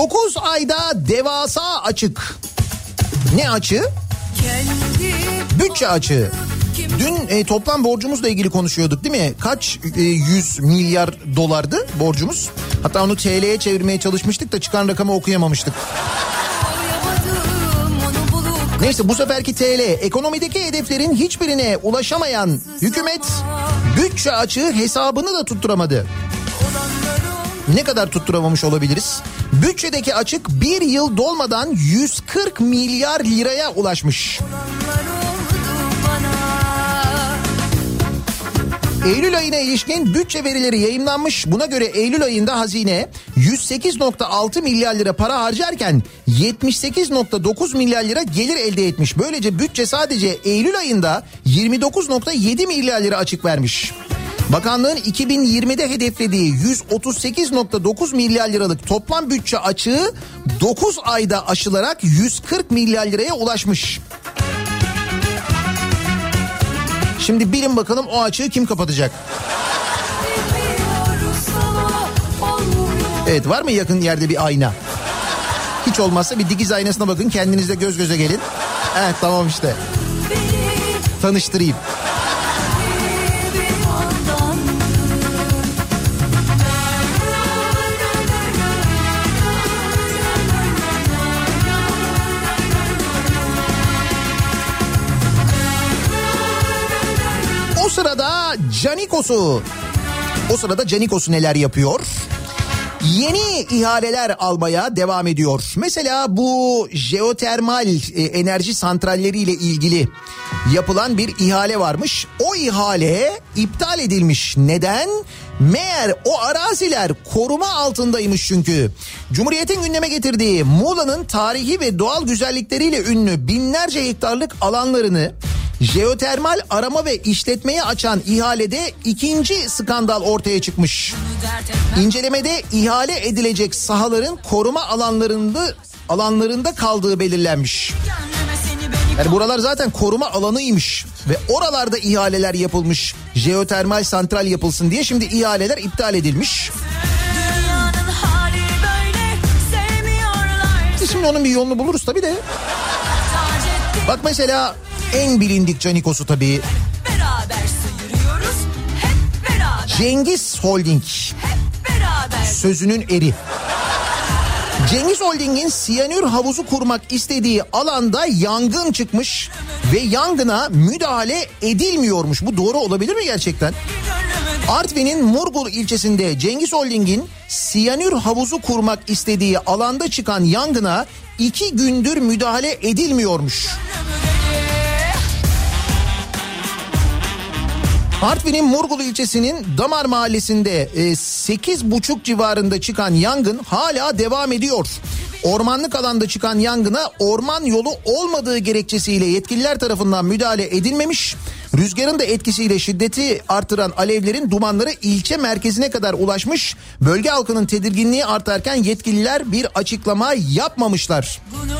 S2: 9 ayda devasa açık. Ne açığı? Bütçe açığı. Dün e, toplam borcumuzla ilgili konuşuyorduk değil mi? Kaç e, 100 milyar dolardı borcumuz? Hatta onu TL'ye çevirmeye çalışmıştık da çıkan rakamı okuyamamıştık. Neyse bu seferki TL ekonomideki hedeflerin hiçbirine ulaşamayan hükümet bütçe açığı hesabını da tutturamadı. Ne kadar tutturamamış olabiliriz? Bütçedeki açık bir yıl dolmadan 140 milyar liraya ulaşmış. Eylül ayına ilişkin bütçe verileri yayınlanmış. Buna göre Eylül ayında hazine 108.6 milyar lira para harcarken 78.9 milyar lira gelir elde etmiş. Böylece bütçe sadece Eylül ayında 29.7 milyar lira açık vermiş. Bakanlığın 2020'de hedeflediği 138.9 milyar liralık toplam bütçe açığı 9 ayda aşılarak 140 milyar liraya ulaşmış. Şimdi bilin bakalım o açığı kim kapatacak? Evet var mı yakın yerde bir ayna? Hiç olmazsa bir dikiz aynasına bakın kendinizle göz göze gelin. Evet tamam işte tanıştırayım. Canikos'u o sırada Canikos'u neler yapıyor? Yeni ihaleler almaya devam ediyor. Mesela bu jeotermal e, enerji santralleriyle ilgili yapılan bir ihale varmış. O ihale iptal edilmiş. Neden? Meğer o araziler koruma altındaymış çünkü. Cumhuriyet'in gündeme getirdiği Muğla'nın tarihi ve doğal güzellikleriyle ünlü binlerce hektarlık alanlarını jeotermal arama ve işletmeye açan ihalede ikinci skandal ortaya çıkmış. İncelemede ihale edilecek sahaların koruma alanlarında alanlarında kaldığı belirlenmiş. Yani buralar zaten koruma alanıymış ve oralarda ihaleler yapılmış. Jeotermal santral yapılsın diye şimdi ihaleler iptal edilmiş.
S3: Böyle
S2: Şimdi onun bir yolunu buluruz tabii de. Bak mesela en bilindik Canikos'u tabii
S3: beraber sıyırıyoruz Hep beraber
S2: Cengiz Holding
S3: hep beraber
S2: sözünün eri. Cengiz Holding'in siyanür havuzu kurmak istediği alanda yangın çıkmış ve yangına müdahale edilmiyormuş. Bu doğru olabilir mi gerçekten? Artvin'in Murgul ilçesinde Cengiz Holding'in siyanür havuzu kurmak istediği alanda çıkan yangına iki gündür müdahale edilmiyormuş. Artvin'in Murgul ilçesinin Damar mahallesinde e, 8.5 civarında çıkan yangın hala devam ediyor. Ormanlık alanda çıkan yangına orman yolu olmadığı gerekçesiyle yetkililer tarafından müdahale edilmemiş. Rüzgarın da etkisiyle şiddeti artıran alevlerin dumanları ilçe merkezine kadar ulaşmış. Bölge halkının tedirginliği artarken yetkililer bir açıklama yapmamışlar.
S3: Bunu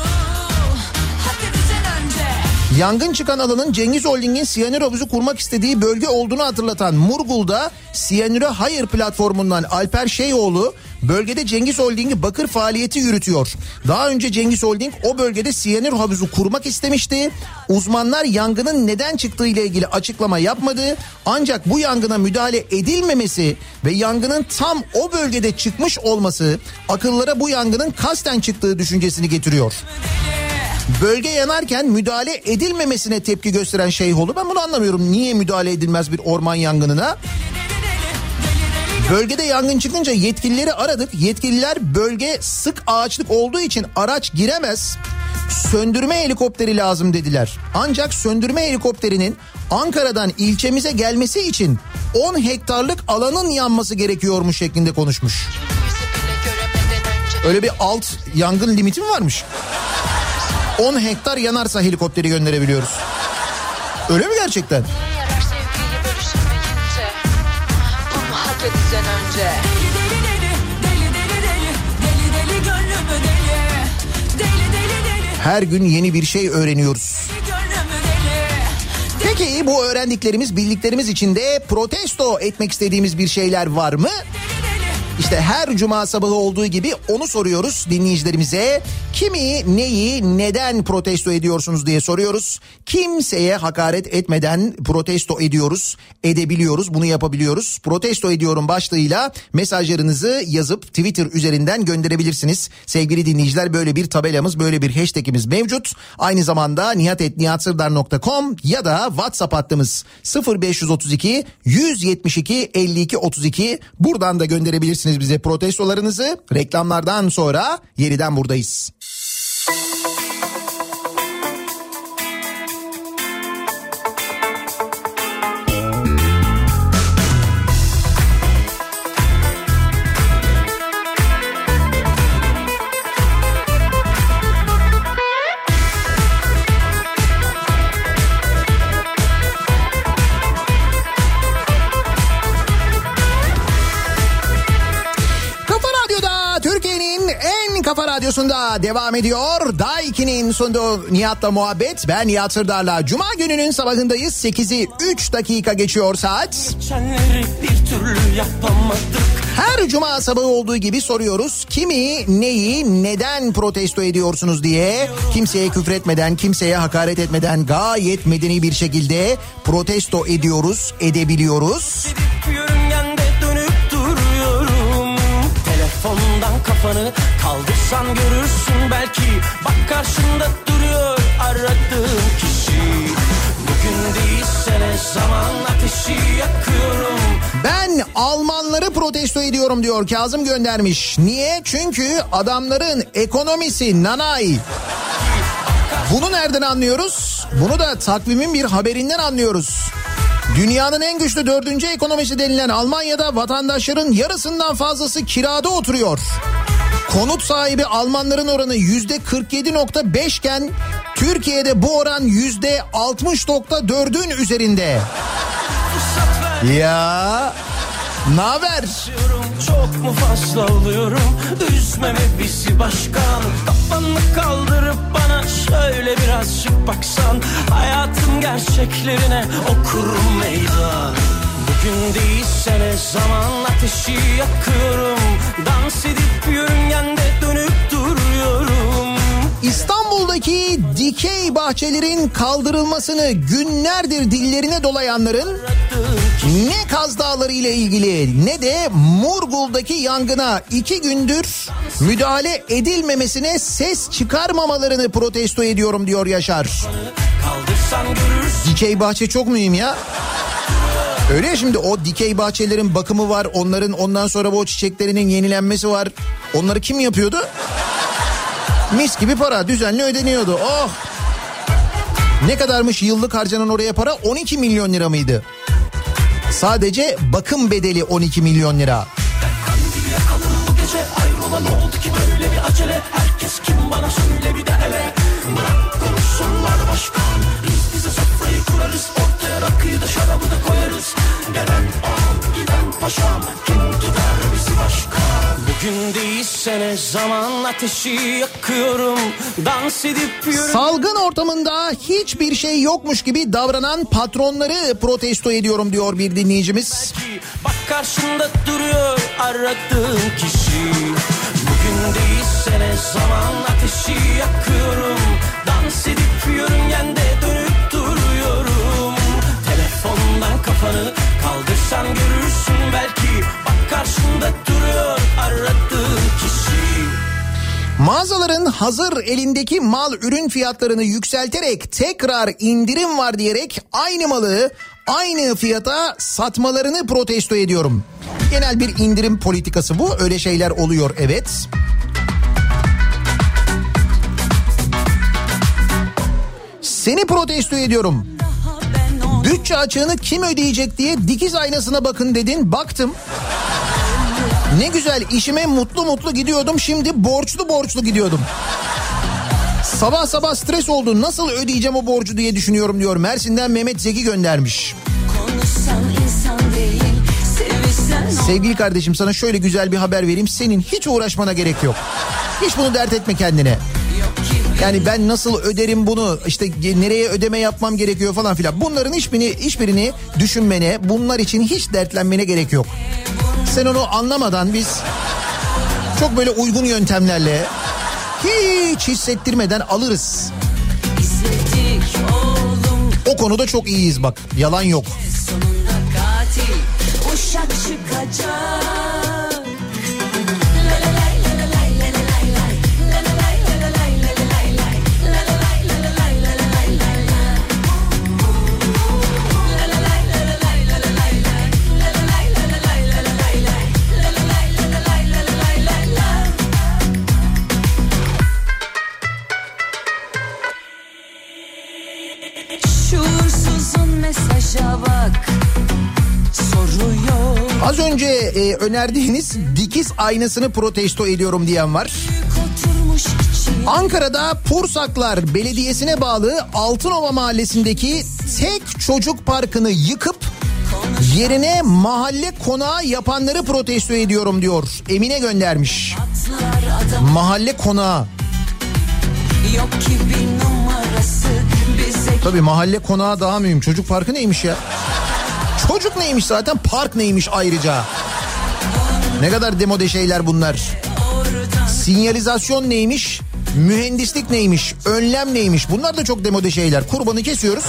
S2: Yangın çıkan alanın Cengiz Holding'in siyanür havuzu kurmak istediği bölge olduğunu hatırlatan Murgul'da Siyanüre Hayır platformundan Alper Şeyoğlu bölgede Cengiz Holding'i bakır faaliyeti yürütüyor. Daha önce Cengiz Holding o bölgede siyanür havuzu kurmak istemişti. Uzmanlar yangının neden çıktığı ile ilgili açıklama yapmadı. Ancak bu yangına müdahale edilmemesi ve yangının tam o bölgede çıkmış olması akıllara bu yangının kasten çıktığı düşüncesini getiriyor. Bölge yanarken müdahale edilmemesine tepki gösteren Şeyhoğlu ben bunu anlamıyorum. Niye müdahale edilmez bir orman yangınına? Bölgede yangın çıkınca yetkilileri aradık. Yetkililer bölge sık ağaçlık olduğu için araç giremez. Söndürme helikopteri lazım dediler. Ancak söndürme helikopterinin Ankara'dan ilçemize gelmesi için 10 hektarlık alanın yanması gerekiyormuş şeklinde konuşmuş. Öyle bir alt yangın limiti mi varmış? 10 hektar yanarsa helikopteri gönderebiliyoruz. Öyle mi gerçekten? Her gün yeni bir şey öğreniyoruz. Peki bu öğrendiklerimiz, bildiklerimiz içinde protesto etmek istediğimiz bir şeyler var mı? İşte her cuma sabahı olduğu gibi onu soruyoruz dinleyicilerimize. Kimi, neyi, neden protesto ediyorsunuz diye soruyoruz. Kimseye hakaret etmeden protesto ediyoruz, edebiliyoruz, bunu yapabiliyoruz. Protesto ediyorum başlığıyla mesajlarınızı yazıp Twitter üzerinden gönderebilirsiniz. Sevgili dinleyiciler böyle bir tabelamız, böyle bir hashtagimiz mevcut. Aynı zamanda nihatetnihatsırdar.com ya da WhatsApp hattımız 0532 172 52 32 buradan da gönderebilirsiniz bize protestolarınızı. Reklamlardan sonra yeniden buradayız. Radyosu'nda devam ediyor. Daiki'nin sunduğu Nihat'la muhabbet. Ben Nihat Sırdar'la. Cuma gününün sabahındayız. 8'i 3 dakika geçiyor saat.
S4: Geçenleri bir türlü yapamadık
S2: Her cuma sabahı olduğu gibi soruyoruz. Kimi, neyi, neden protesto ediyorsunuz diye. Kimseye küfretmeden, kimseye hakaret etmeden gayet medeni bir şekilde protesto ediyoruz, edebiliyoruz.
S4: Gidip kafanı kaldırsan görürsün belki Bak karşında duruyor aradığım kişi Bugün değilse ne zaman ateşi yakıyorum
S2: Ben Almanları protesto ediyorum diyor Kazım göndermiş. Niye? Çünkü adamların ekonomisi nanay. Bunu nereden anlıyoruz? Bunu da takvimin bir haberinden anlıyoruz. Dünyanın en güçlü dördüncü ekonomisi denilen Almanya'da vatandaşların yarısından fazlası kirada oturuyor. Konut sahibi Almanların oranı yüzde 47.5 iken Türkiye'de bu oran yüzde 60.4'ün üzerinde. Ya
S4: diyorum çok mu fazla oluyorum? Üzmeme bizi başkan. Kafanı kaldırıp bana şöyle birazcık baksan. Hayatın gerçeklerine okurum meydan. Bugün değilse ne zaman ateşi yakıyorum
S2: dikey bahçelerin kaldırılmasını günlerdir dillerine dolayanların ne Kaz Dağları ile ilgili ne de Murgul'daki yangına iki gündür müdahale edilmemesine ses çıkarmamalarını protesto ediyorum diyor Yaşar. Dikey bahçe çok mühim ya. Öyle ya şimdi o dikey bahçelerin bakımı var. Onların ondan sonra bu çiçeklerinin yenilenmesi var. Onları kim yapıyordu? Mis gibi para düzenli ödeniyordu. Oh! Ne kadarmış yıllık harcanan oraya para? 12 milyon lira mıydı? Sadece bakım bedeli 12 milyon lira.
S4: Kurarız Ortaya ağam giden paşam Kim Bugün değilse ne zaman ateşi yakıyorum? Dans edip yürü
S2: Salgın ortamında hiçbir şey yokmuş gibi davranan patronları protesto ediyorum diyor bir dinleyicimiz.
S4: Bak karşında duruyor aradığım kişi. Bugün değilse ne zaman ateşi yakıyorum? Dans edip yörüngende dönüp duruyorum. Telefondan kafanı kaldırsan görürsün belki karşında duruyor aradığım kişi
S2: Mağazaların hazır elindeki mal ürün fiyatlarını yükselterek tekrar indirim var diyerek aynı malı aynı fiyata satmalarını protesto ediyorum. Genel bir indirim politikası bu. Öyle şeyler oluyor evet. Seni protesto ediyorum. Bütçe açığını kim ödeyecek diye dikiz aynasına bakın dedin. Baktım. Ne güzel işime mutlu mutlu gidiyordum. Şimdi borçlu borçlu gidiyordum. Sabah sabah stres oldu. Nasıl ödeyeceğim o borcu diye düşünüyorum diyor. Mersin'den Mehmet Zeki göndermiş.
S5: Değil
S2: Sevgili kardeşim sana şöyle güzel bir haber vereyim. Senin hiç uğraşmana gerek yok. Hiç bunu dert etme kendine. Yani ben nasıl öderim bunu işte nereye ödeme yapmam gerekiyor falan filan. Bunların hiçbirini, hiçbirini düşünmene bunlar için hiç dertlenmene gerek yok. Sen onu anlamadan biz çok böyle uygun yöntemlerle hiç hissettirmeden alırız. O konuda çok iyiyiz bak yalan yok.
S5: sonunda katil Uşak çıkacak
S2: önce e, önerdiğiniz dikiz aynasını protesto ediyorum diyen var. Ankara'da Pursaklar Belediyesi'ne bağlı Altınova Mahallesi'ndeki tek çocuk parkını yıkıp Yerine mahalle konağı yapanları protesto ediyorum diyor. Emine göndermiş. Mahalle konağı. Tabii mahalle konağı daha mühim. Çocuk parkı neymiş ya? Çocuk neymiş zaten park neymiş ayrıca. Ne kadar demode şeyler bunlar. Sinyalizasyon neymiş? Mühendislik neymiş? Önlem neymiş? Bunlar da çok demode şeyler. Kurbanı kesiyoruz.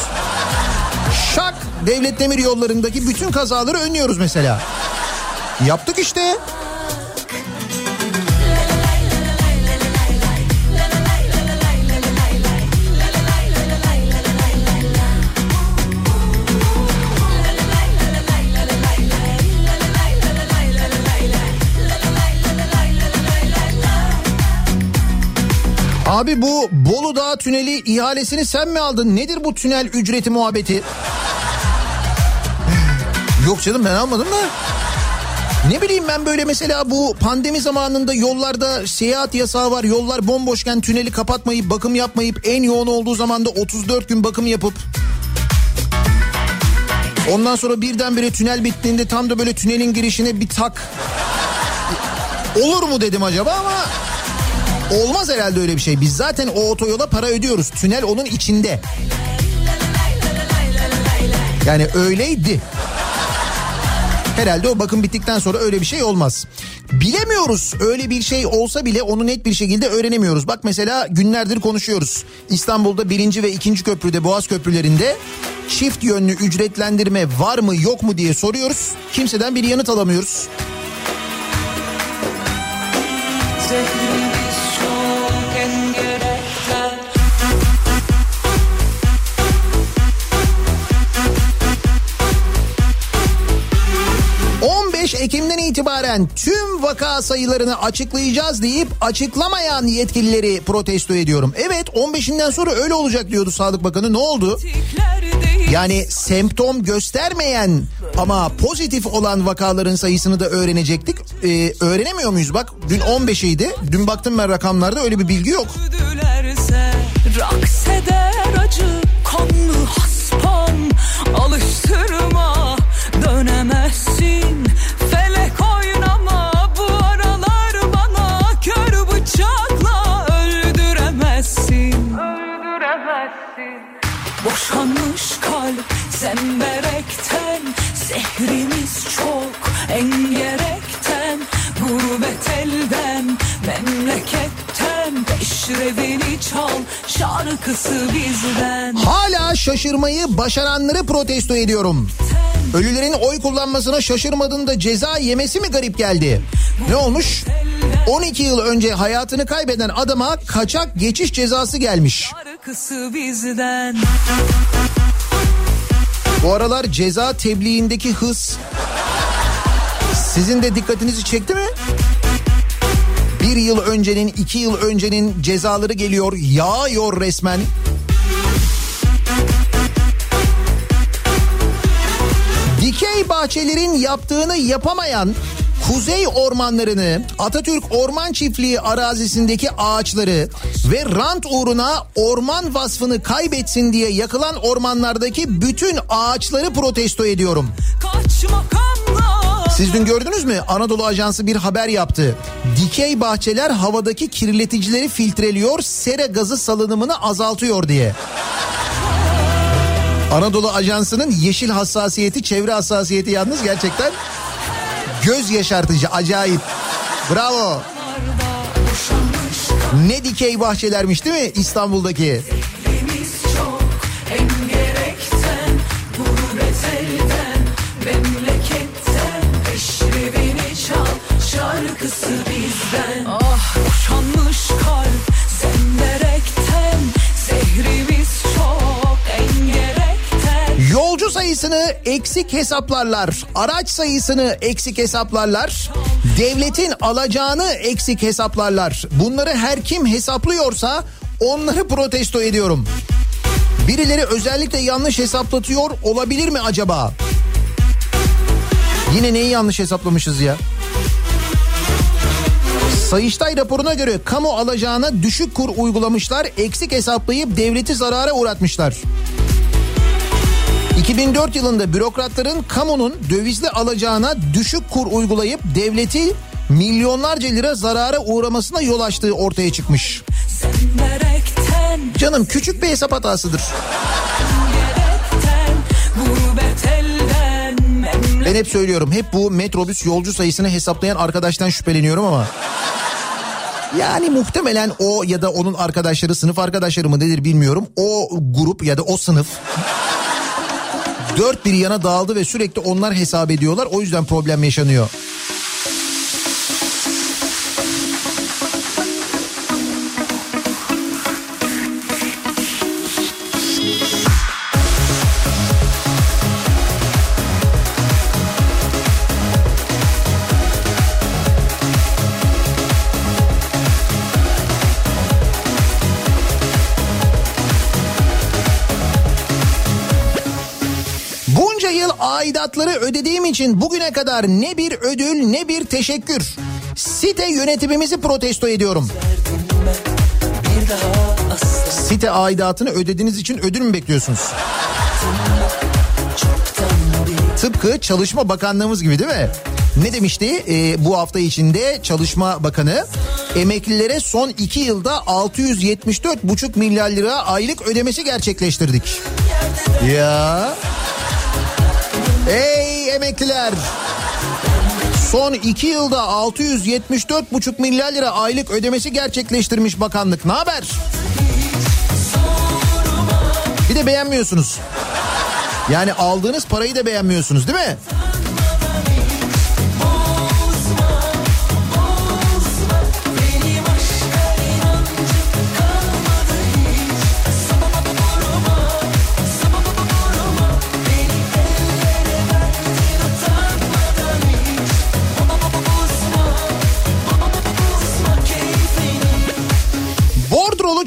S2: Şak devlet demir yollarındaki bütün kazaları önlüyoruz mesela. Yaptık işte. Abi bu Bolu Dağı tüneli ihalesini sen mi aldın? Nedir bu tünel ücreti muhabbeti? Yok canım ben almadım da. Ne bileyim ben böyle mesela bu pandemi zamanında yollarda seyahat yasağı var. Yollar bomboşken tüneli kapatmayıp bakım yapmayıp en yoğun olduğu zamanda 34 gün bakım yapıp Ondan sonra birdenbire tünel bittiğinde tam da böyle tünelin girişine bir tak. Olur mu dedim acaba ama olmaz herhalde öyle bir şey. Biz zaten o otoyola para ödüyoruz. Tünel onun içinde. Yani öyleydi. Herhalde o bakım bittikten sonra öyle bir şey olmaz. Bilemiyoruz öyle bir şey olsa bile onu net bir şekilde öğrenemiyoruz. Bak mesela günlerdir konuşuyoruz. İstanbul'da birinci ve ikinci köprüde Boğaz köprülerinde çift yönlü ücretlendirme var mı yok mu diye soruyoruz. Kimseden bir yanıt alamıyoruz.
S5: Zehrimiz
S2: Ekim'den itibaren tüm vaka sayılarını açıklayacağız deyip açıklamayan yetkilileri protesto ediyorum. Evet 15'inden sonra öyle olacak diyordu Sağlık Bakanı ne oldu? Yani semptom göstermeyen ama pozitif olan vakaların sayısını da öğrenecektik. Ee, öğrenemiyor muyuz bak dün 15'iydi. Dün baktım ben rakamlarda öyle bir bilgi yok.
S5: Raks eder acı kanlı haspam Alıştırma Peşrevini çal şarkısı bizden
S2: Hala şaşırmayı başaranları protesto ediyorum. Ölülerin oy kullanmasına şaşırmadın da ceza yemesi mi garip geldi? Ne olmuş? 12 yıl önce hayatını kaybeden adama kaçak geçiş cezası gelmiş. Bu aralar ceza tebliğindeki hız sizin de dikkatinizi çekti mi? Bir yıl öncenin, iki yıl öncenin cezaları geliyor, yağıyor resmen. Dikey bahçelerin yaptığını yapamayan Kuzey ormanlarını, Atatürk Orman Çiftliği arazisindeki ağaçları ve rant uğruna orman vasfını kaybetsin diye yakılan ormanlardaki bütün ağaçları protesto ediyorum.
S5: Kaç makamla
S2: Siz dün gördünüz mü? Anadolu Ajansı bir haber yaptı. Dikey bahçeler havadaki kirleticileri filtreliyor, sera gazı salınımını azaltıyor diye. Anadolu Ajansı'nın yeşil hassasiyeti, çevre hassasiyeti yalnız gerçekten göz yaşartıcı, acayip. Bravo. Ne dikey bahçelermiş değil mi İstanbul'daki? Sayısını eksik hesaplarlar, araç sayısını eksik hesaplarlar, devletin alacağını eksik hesaplarlar. Bunları her kim hesaplıyorsa onları protesto ediyorum. Birileri özellikle yanlış hesaplatıyor olabilir mi acaba? Yine neyi yanlış hesaplamışız ya? Sayıştay raporuna göre kamu alacağına düşük kur uygulamışlar, eksik hesaplayıp devleti zarara uğratmışlar. 2004 yılında bürokratların kamunun dövizli alacağına düşük kur uygulayıp devleti milyonlarca lira zarara uğramasına yol açtığı ortaya çıkmış. Canım küçük bir hesap hatasıdır. Ben hep söylüyorum hep bu metrobüs yolcu sayısını hesaplayan arkadaştan şüpheleniyorum ama. Yani muhtemelen o ya da onun arkadaşları sınıf arkadaşları mı nedir bilmiyorum. O grup ya da o sınıf dört bir yana dağıldı ve sürekli onlar hesap ediyorlar. O yüzden problem yaşanıyor. Aidatları ödediğim için bugüne kadar ne bir ödül ne bir teşekkür. Site yönetimimizi protesto ediyorum. Site aidatını ödediğiniz için ödül mü bekliyorsunuz? Tıpkı Çalışma Bakanlığımız gibi değil mi? Ne demişti Ee, bu hafta içinde Çalışma Bakanı? Emeklilere son iki yılda 674,5 milyar lira aylık ödemesi gerçekleştirdik. Ya. Ey emekliler. Son iki yılda 674,5 milyar lira aylık ödemesi gerçekleştirmiş bakanlık. Ne haber? Bir de beğenmiyorsunuz. Yani aldığınız parayı da beğenmiyorsunuz değil mi?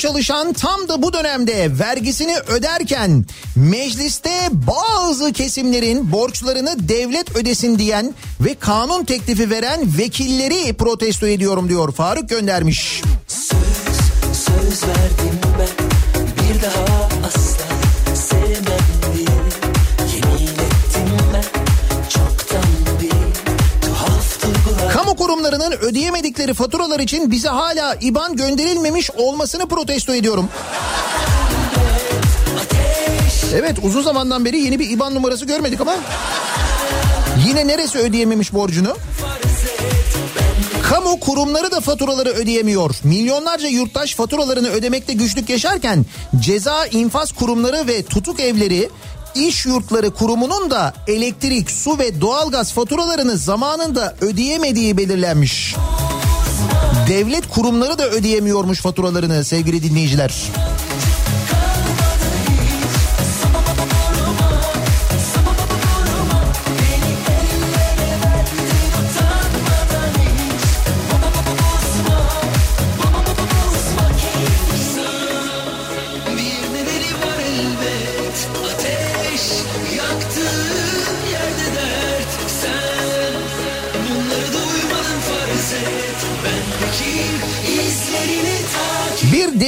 S2: Çalışan tam da bu dönemde vergisini öderken mecliste bazı kesimlerin borçlarını devlet ödesin diyen ve kanun teklifi veren vekilleri protesto ediyorum diyor Faruk göndermiş.
S3: söz, söz verdim
S2: Kamu kurumlarının ödeyemedikleri faturalar için bize hala IBAN gönderilmemiş olmasını protesto ediyorum. Evet uzun zamandan beri yeni bir IBAN numarası görmedik ama yine neresi ödeyememiş borcunu? Kamu kurumları da faturaları ödeyemiyor. Milyonlarca yurttaş faturalarını ödemekte güçlük yaşarken ceza infaz kurumları ve tutuk evleri iş yurtları kurumunun da elektrik, su ve doğalgaz faturalarını zamanında ödeyemediği belirlenmiş. Devlet kurumları da ödeyemiyormuş faturalarını sevgili dinleyiciler.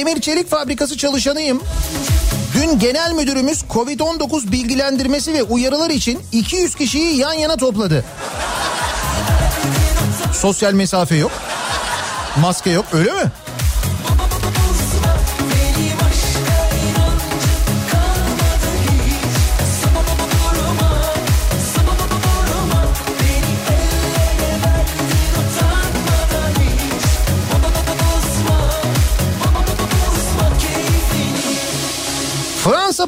S2: Demir çelik fabrikası çalışanıyım. Dün genel müdürümüz Covid-19 bilgilendirmesi ve uyarılar için 200 kişiyi yan yana topladı. Sosyal mesafe yok. Maske yok öyle mi?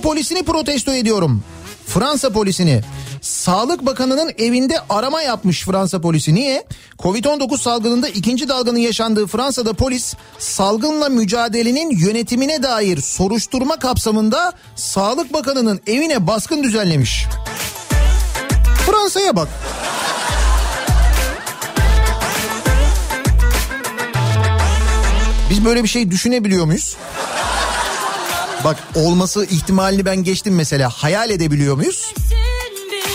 S2: Polisini protesto ediyorum. Fransa polisini. Sağlık Bakanı'nın evinde arama yapmış Fransa polisi. Niye? Covid-19 salgınında ikinci dalganın yaşandığı Fransa'da polis salgınla mücadelenin yönetimine dair soruşturma kapsamında Sağlık Bakanı'nın evine baskın düzenlemiş. Fransa'ya bak. Biz böyle bir şey düşünebiliyor muyuz? Bak olması ihtimalini ben geçtim mesela. Hayal edebiliyor muyuz?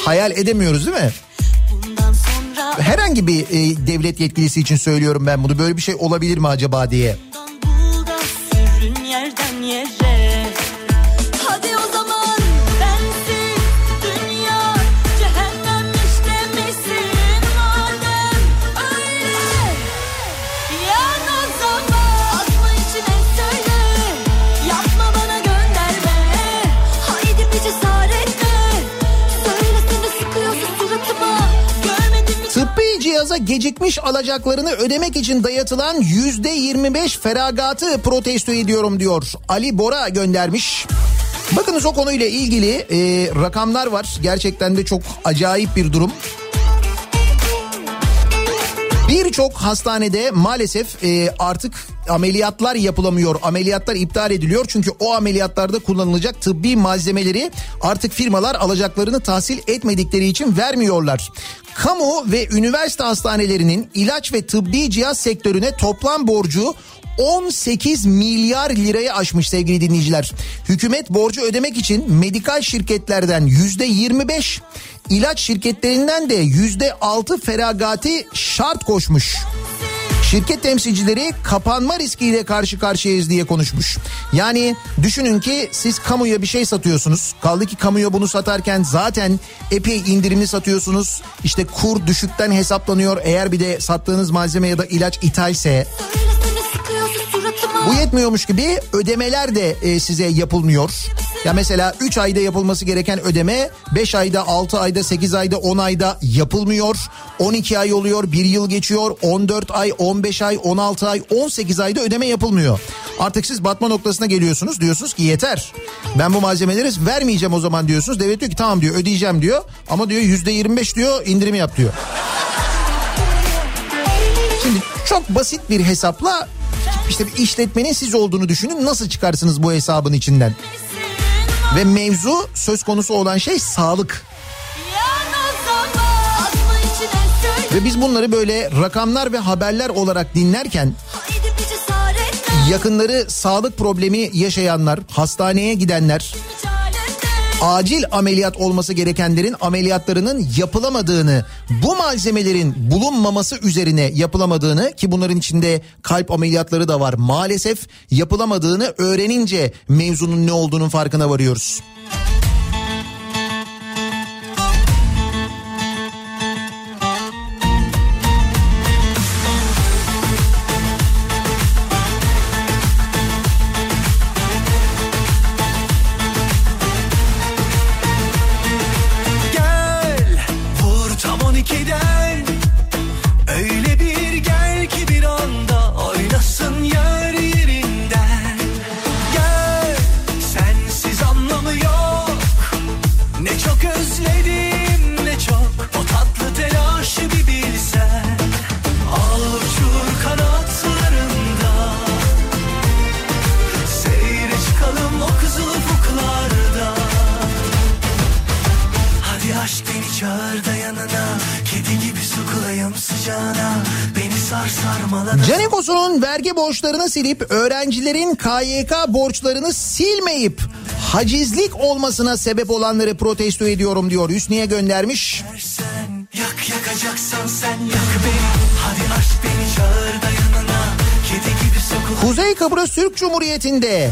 S2: Hayal edemiyoruz değil mi?
S5: Bundan
S2: Herhangi bir e, devlet yetkilisi için söylüyorum ben bunu. Böyle bir şey olabilir mi acaba diye.
S5: bul da sürün yerden yere
S2: doğalgaza gecikmiş alacaklarını ödemek için dayatılan yüzde 25 feragatı protesto ediyorum diyor. Ali Bora göndermiş. Bakınız o konuyla ilgili e, rakamlar var. Gerçekten de çok acayip bir durum. Birçok hastanede maalesef e, artık ameliyatlar yapılamıyor. Ameliyatlar iptal ediliyor. Çünkü o ameliyatlarda kullanılacak tıbbi malzemeleri artık firmalar alacaklarını tahsil etmedikleri için vermiyorlar. Kamu ve üniversite hastanelerinin ilaç ve tıbbi cihaz sektörüne toplam borcu 18 milyar liraya aşmış sevgili dinleyiciler. Hükümet borcu ödemek için medikal şirketlerden yüzde 25, ilaç şirketlerinden de yüzde 6 feragati şart koşmuş. Şirket temsilcileri kapanma riskiyle karşı karşıyayız diye konuşmuş. Yani düşünün ki siz kamuya bir şey satıyorsunuz. Kaldı ki kamuya bunu satarken zaten epey indirimli satıyorsunuz. İşte kur düşükten hesaplanıyor. Eğer bir de sattığınız malzeme ya da ilaç ithalse. Bu yetmiyormuş gibi ödemeler de e, size yapılmıyor. Ya mesela 3 ayda yapılması gereken ödeme 5 ayda, 6 ayda, 8 ayda, 10 ayda yapılmıyor. 12 ay oluyor, 1 yıl geçiyor, 14 ay, 15 ay, 16 ay, 18 ayda ödeme yapılmıyor. Artık siz batma noktasına geliyorsunuz diyorsunuz ki yeter. Ben bu malzemeleri vermeyeceğim o zaman diyorsunuz. Devlet diyor ki tamam diyor ödeyeceğim diyor. Ama diyor %25 diyor indirim yap diyor. Şimdi çok basit bir hesapla işte bir işletmenin siz olduğunu düşünün nasıl çıkarsınız bu hesabın içinden? Ve mevzu söz konusu olan şey sağlık. Ve biz bunları böyle rakamlar ve haberler olarak dinlerken yakınları sağlık problemi yaşayanlar, hastaneye gidenler. Acil ameliyat olması gerekenlerin ameliyatlarının yapılamadığını, bu malzemelerin bulunmaması üzerine yapılamadığını ki bunların içinde kalp ameliyatları da var maalesef yapılamadığını öğrenince mevzunun ne olduğunun farkına varıyoruz. Vergi borçlarını silip öğrencilerin KYK borçlarını silmeyip hacizlik olmasına sebep olanları protesto ediyorum diyor. Hüsniye göndermiş.
S6: sen Yak yakacaksan sen yak beni Hadi aşk beni çağır da yanına Kedi gibi sokulayım
S2: Kuzey Kıbrıs Türk Cumhuriyeti'nde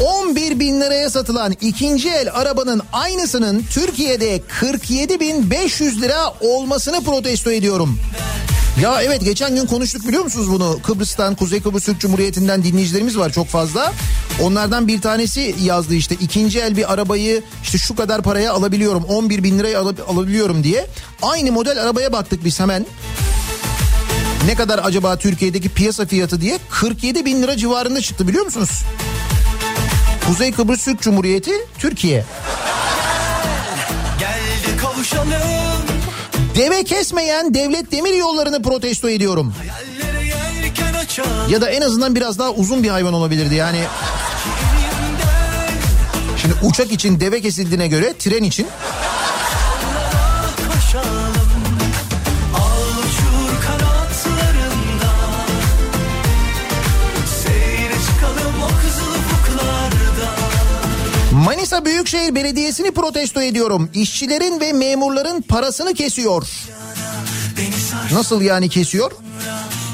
S2: 11 bin liraya satılan ikinci el arabanın aynısının Türkiye'de 47 bin 500 lira olmasını protesto ediyorum. Ya evet geçen gün konuştuk biliyor musunuz bunu? Kıbrıs'tan Kuzey Kıbrıs Türk Cumhuriyeti'nden dinleyicilerimiz var çok fazla. Onlardan bir tanesi yazdı işte ikinci el bir arabayı işte şu kadar paraya alabiliyorum 11 bin liraya al- alabiliyorum diye. Aynı model arabaya baktık biz hemen. Ne kadar acaba Türkiye'deki piyasa fiyatı diye 47 bin lira civarında çıktı biliyor musunuz? Kuzey Kıbrıs Türk Cumhuriyeti Türkiye.
S6: Gel de kavuşalım
S2: Deve kesmeyen devlet demir yollarını protesto ediyorum. Ya da en azından biraz daha uzun bir hayvan olabilirdi yani. Şimdi uçak için deve kesildiğine göre tren için Manisa Büyükşehir Belediyesi'ni protesto ediyorum. İşçilerin ve memurların parasını kesiyor. Nasıl yani kesiyor?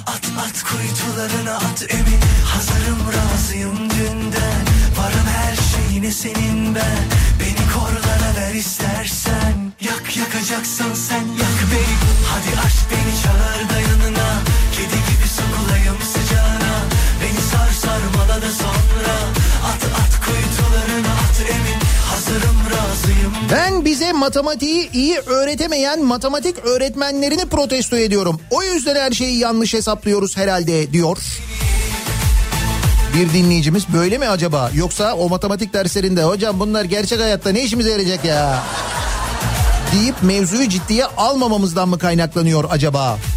S6: At at kuytularına at emin Hazırım razıyım dünden Varım her şeyine senin ben Beni korlara ver istersen Yak yakacaksan sen yak beni Hadi aşk beni çağır da yanına
S2: bize matematiği iyi öğretemeyen matematik öğretmenlerini protesto ediyorum. O yüzden her şeyi yanlış hesaplıyoruz herhalde diyor. Bir dinleyicimiz böyle mi acaba? Yoksa o matematik derslerinde hocam bunlar gerçek hayatta ne işimize yarayacak ya? deyip mevzuyu ciddiye almamamızdan mı kaynaklanıyor acaba?
S6: Al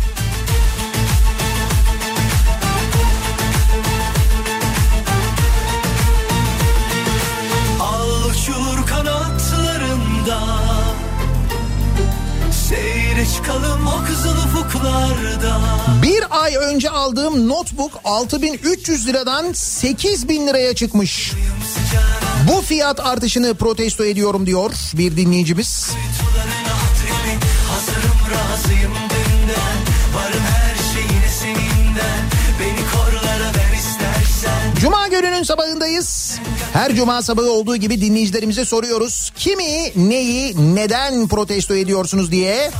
S2: Bir ay önce aldığım notebook 6300 liradan 8000 liraya çıkmış. Bu fiyat artışını protesto ediyorum diyor bir dinleyicimiz.
S6: Tularına hatremin Hazırım razıyım dünden Varım her şeyine seninden Beni korlara ver istersen
S2: Cuma gününün sabahındayız. Her cuma sabahı olduğu gibi dinleyicilerimize soruyoruz. Kimi, neyi, neden protesto ediyorsunuz diye.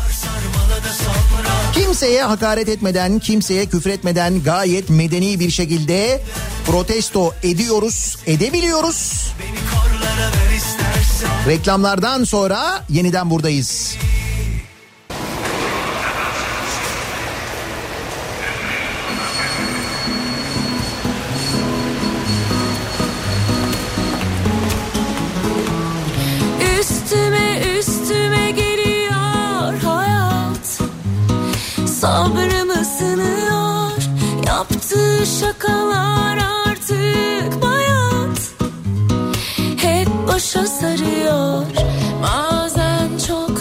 S2: Kimseye hakaret etmeden, kimseye küfretmeden gayet medeni bir şekilde protesto ediyoruz, edebiliyoruz. Reklamlardan sonra yeniden buradayız.
S5: Sabrımı sınıyor Yaptığı şakalar artık bayat. Hep başa sarıyor. Bazen çok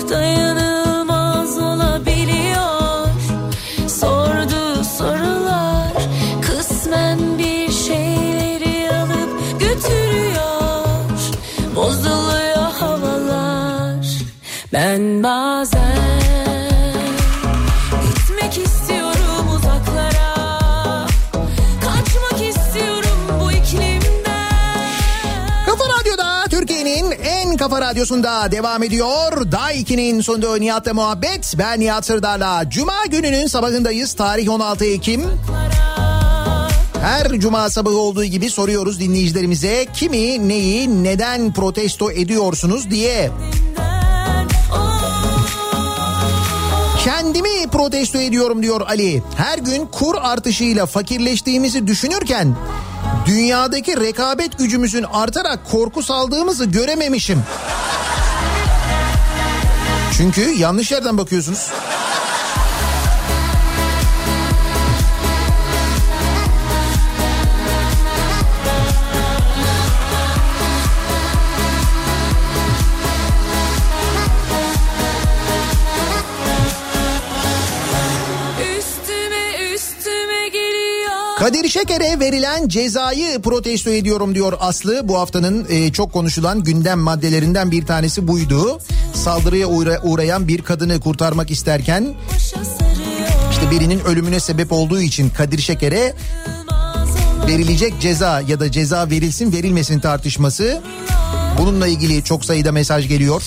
S2: radyosunda devam ediyor. Day 2'nin sonunda Nihat'la muhabbet. Ben Nihat Sırdar'la. Cuma gününün sabahındayız. Tarih 16 Ekim. Her cuma sabahı olduğu gibi soruyoruz dinleyicilerimize kimi, neyi, neden protesto ediyorsunuz diye. Kendimi protesto ediyorum diyor Ali. Her gün kur artışıyla fakirleştiğimizi düşünürken dünyadaki rekabet gücümüzün artarak korku saldığımızı görememişim. Çünkü yanlış yerden bakıyorsunuz. Kadir Şeker'e verilen cezayı protesto ediyorum diyor Aslı. Bu haftanın e, çok konuşulan gündem maddelerinden bir tanesi buydu. Saldırıya uğra- uğrayan bir kadını kurtarmak isterken işte birinin ölümüne sebep olduğu için Kadir Şeker'e verilecek ceza ya da ceza verilsin verilmesin tartışması. Bununla ilgili çok sayıda mesaj geliyor.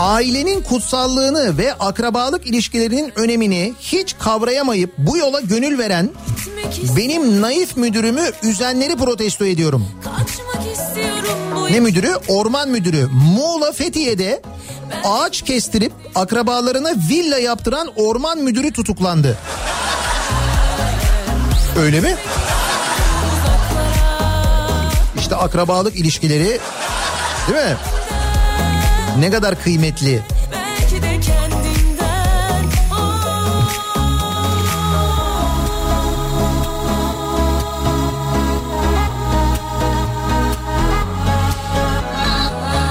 S2: Ailenin kutsallığını ve akrabalık ilişkilerinin önemini hiç kavrayamayıp bu yola gönül veren benim naif müdürümü üzenleri protesto ediyorum. Ne müdürü? Orman müdürü. Muğla Fethiye'de ağaç kestirip akrabalarına villa yaptıran orman müdürü tutuklandı. Öyle mi? İşte akrabalık ilişkileri değil mi? Ne kadar kıymetli.
S5: Belki de kendinden oh.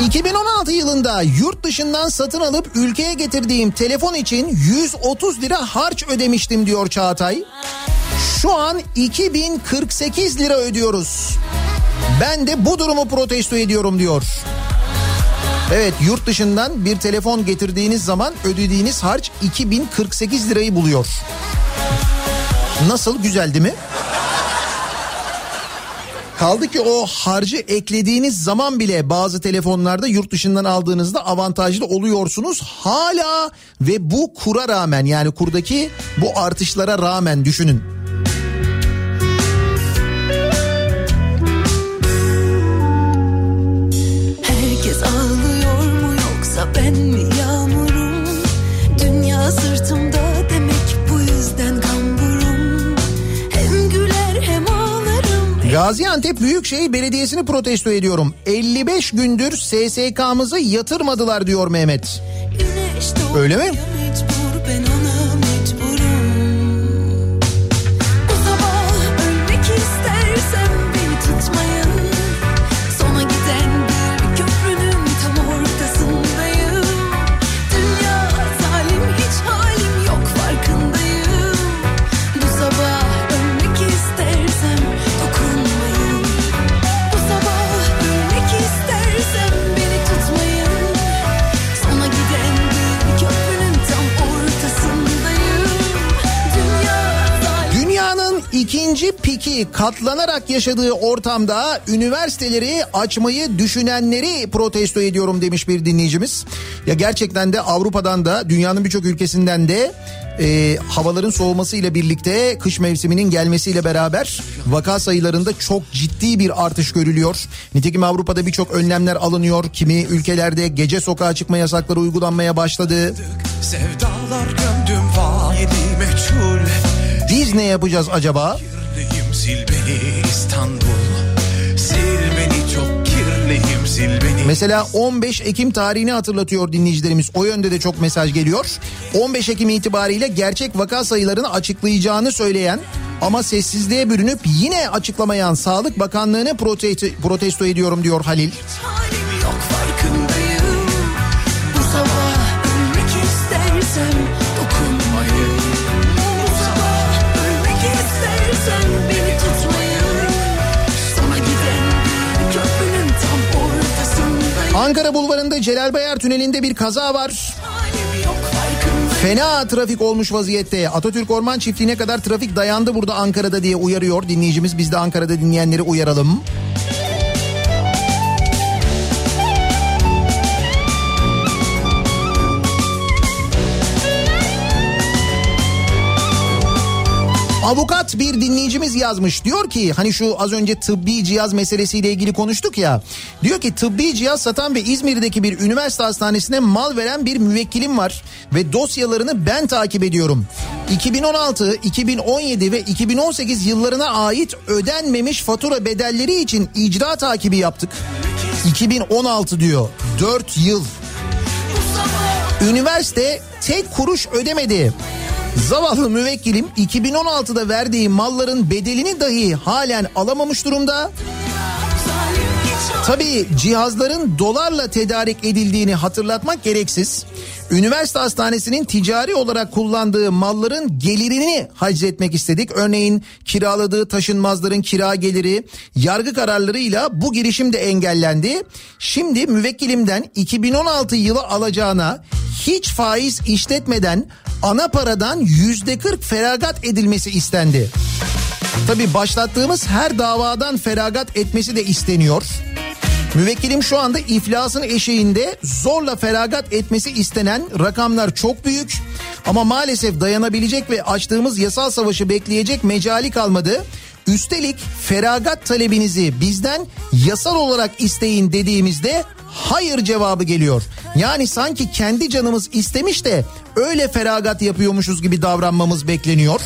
S2: 2016 yılında yurt dışından satın alıp ülkeye getirdiğim telefon için 130 lira harç ödemiştim diyor Çağatay. Şu an 2048 lira ödüyoruz. Ben de bu durumu protesto ediyorum diyor. Evet yurt dışından bir telefon getirdiğiniz zaman ödediğiniz harç 2048 lirayı buluyor. Nasıl güzel değil mi? Kaldı ki o harcı eklediğiniz zaman bile bazı telefonlarda yurt dışından aldığınızda avantajlı oluyorsunuz. Hala ve bu kura rağmen yani kurdaki bu artışlara rağmen düşünün.
S5: Ben mi yağmurum Dünya sırtımda demek bu yüzden kamburum Hem güler hem ağlarım
S2: Gaziantep Büyükşehir Belediyesi'ni protesto ediyorum. 55 gündür SSK'mızı yatırmadılar diyor Mehmet. Öyle mi? İkinci piki katlanarak yaşadığı ortamda üniversiteleri açmayı düşünenleri protesto ediyorum demiş bir dinleyicimiz. Ya gerçekten de Avrupa'dan da dünyanın birçok ülkesinden de e, havaların soğumasıyla birlikte kış mevsiminin gelmesiyle beraber vaka sayılarında çok ciddi bir artış görülüyor. Nitekim Avrupa'da birçok önlemler alınıyor. Kimi ülkelerde gece sokağa çıkma yasakları uygulanmaya başladı.
S1: Sevdalar gömdüm meçhul
S2: Biz ne yapacağız acaba?
S1: Sil beni İstanbul Sil beni çok kirliyim sil beni
S2: Mesela 15 Ekim tarihini hatırlatıyor dinleyicilerimiz. O yönde de çok mesaj geliyor. 15 Ekim itibariyle gerçek vaka sayılarını açıklayacağını söyleyen ama sessizliğe bürünüp yine açıklamayan Sağlık Bakanlığı'nı protesto, protesto ediyorum diyor Halil.
S5: halim yok farkındayım Bu sabah ölmek istersem
S2: Ankara Bulvarı'nda Celal Bayar Tüneli'nde bir kaza var. Fena trafik olmuş vaziyette. Atatürk Orman Çiftliği'ne kadar trafik dayandı burada Ankara'da diye uyarıyor dinleyicimiz. Biz de Ankara'da dinleyenleri uyaralım. Avukat bir dinleyicimiz yazmış. Diyor ki hani şu az önce tıbbi cihaz meselesiyle ilgili konuştuk ya. Diyor ki tıbbi cihaz satan ve İzmir'deki bir üniversite hastanesine mal veren bir müvekkilim var. Ve dosyalarını ben takip ediyorum. 2016, 2017 ve 2018 yıllarına ait ödenmemiş fatura bedelleri için icra takibi yaptık. 2016 diyor. 4 yıl. Üniversite tek kuruş ödemedi. Zavallı müvekkilim 2016'da verdiği malların bedelini dahi halen alamamış durumda. Tabii cihazların dolarla tedarik edildiğini hatırlatmak gereksiz. Üniversite hastanesinin ticari olarak kullandığı malların gelirini haczetmek istedik. Örneğin kiraladığı taşınmazların kira geliri yargı kararlarıyla bu girişim de engellendi. Şimdi müvekkilimden 2016 yılı alacağına hiç faiz işletmeden ana paradan yüzde 40 feragat edilmesi istendi. Tabi başlattığımız her davadan feragat etmesi de isteniyor. Müvekkilim şu anda iflasın eşiğinde zorla feragat etmesi istenen rakamlar çok büyük. Ama maalesef dayanabilecek ve açtığımız yasal savaşı bekleyecek mecali kalmadı. Üstelik feragat talebinizi bizden yasal olarak isteyin dediğimizde hayır cevabı geliyor. Yani sanki kendi canımız istemiş de öyle feragat yapıyormuşuz gibi davranmamız bekleniyor.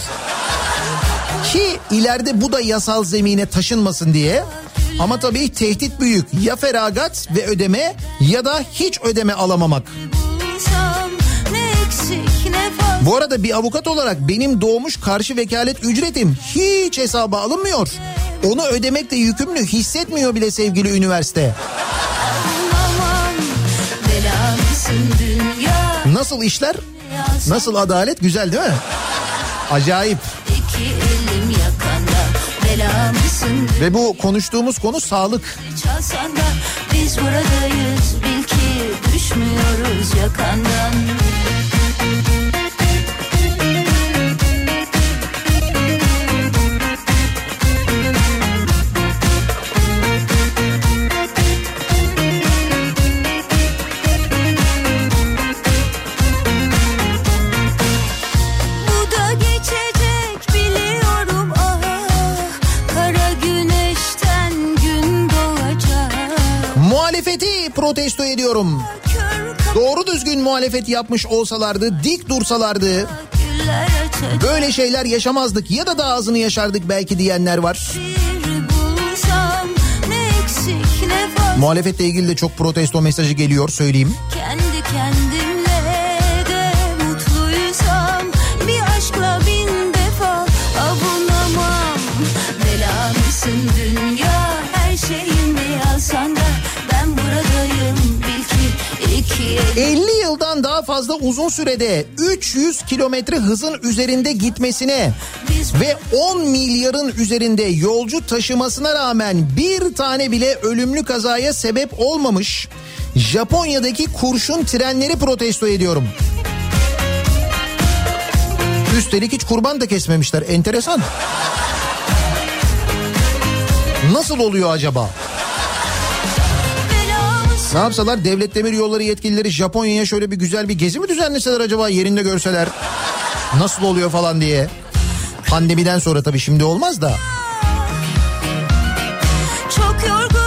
S2: Ki ileride bu da yasal zemine taşınmasın diye. Ama tabii tehdit büyük. Ya feragat ve ödeme ya da hiç ödeme alamamak. Bu arada bir avukat olarak benim doğmuş karşı vekalet ücretim hiç hesaba alınmıyor. Onu ödemekle yükümlü hissetmiyor bile sevgili üniversite. Nasıl işler? Nasıl adalet? Güzel değil mi? Acayip.
S5: İki
S2: Ve bu konuştuğumuz konu sağlık.
S5: biz buradayız. Bil ki düşmüyoruz yakandan
S2: protesto ediyorum. Doğru düzgün muhalefet yapmış olsalardı, dik dursalardı böyle şeyler yaşamazdık ya da daha azını yaşardık belki diyenler var.
S5: bulsam Ne eksik ne
S2: Muhalefetle ilgili de çok protesto mesajı geliyor söyleyeyim.
S5: Kendi kendimle
S2: fazla uzun sürede 300 kilometre hızın üzerinde gitmesine ve 10 milyarın üzerinde yolcu taşımasına rağmen bir tane bile ölümlü kazaya sebep olmamış Japonya'daki kurşun trenleri protesto ediyorum. Üstelik hiç kurban da kesmemişler. Enteresan. Nasıl oluyor acaba? Ne yapsalar devlet demir yolları yetkilileri Japonya'ya şöyle bir güzel bir gezi mi düzenleseler acaba yerinde görseler? Nasıl oluyor falan diye. Pandemiden sonra tabii şimdi olmaz da.
S5: Çok yorgunuz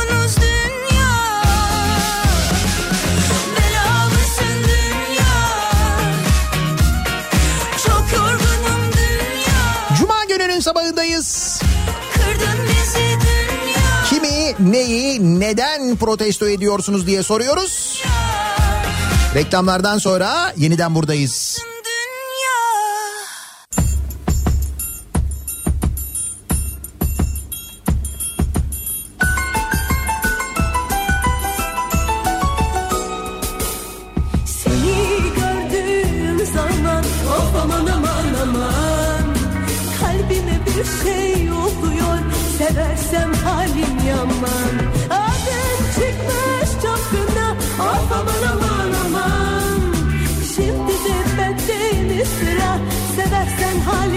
S2: neyi, neden protesto ediyorsunuz diye soruyoruz. Reklamlardan sonra yeniden buradayız.
S5: aman aman aman Kalbime bir şey seversem halim yaman. Adın çıkmış çapkına of aman aman aman. Şimdi de bende sıra seversen halim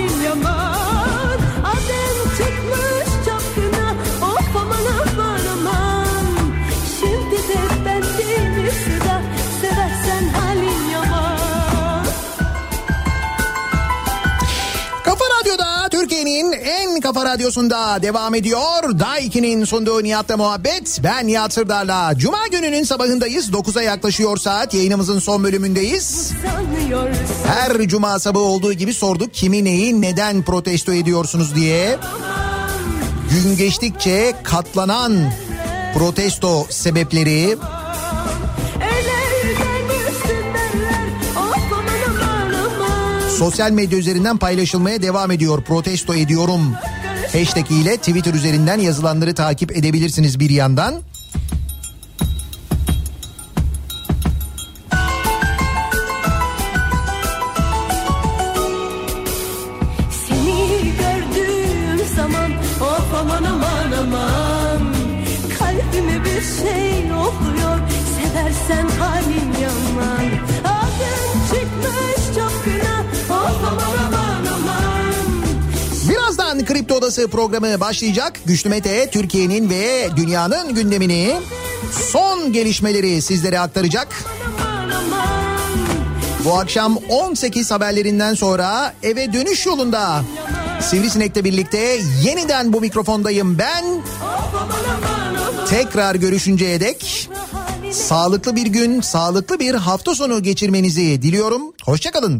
S2: kafa radyosunda devam ediyor. Daiki'nin sunduğu Nihat'la muhabbet. Ben Nihat Sırdar'la. Cuma gününün sabahındayız. 9'a yaklaşıyor saat. Yayınımızın son bölümündeyiz. Her cuma sabahı olduğu gibi sorduk kimi neyi neden protesto ediyorsunuz diye. Gün geçtikçe katlanan protesto sebepleri sosyal medya üzerinden paylaşılmaya devam ediyor. Protesto ediyorum hashtag ile Twitter üzerinden yazılanları takip edebilirsiniz bir yandan. Odası programı başlayacak. Güçlü Mete Türkiye'nin ve dünyanın gündemini son gelişmeleri sizlere aktaracak. Bu akşam 18 haberlerinden sonra eve dönüş yolunda Sivrisinek'le birlikte yeniden bu mikrofondayım ben. Tekrar görüşünceye dek sağlıklı bir gün, sağlıklı bir hafta sonu geçirmenizi diliyorum. Hoşçakalın.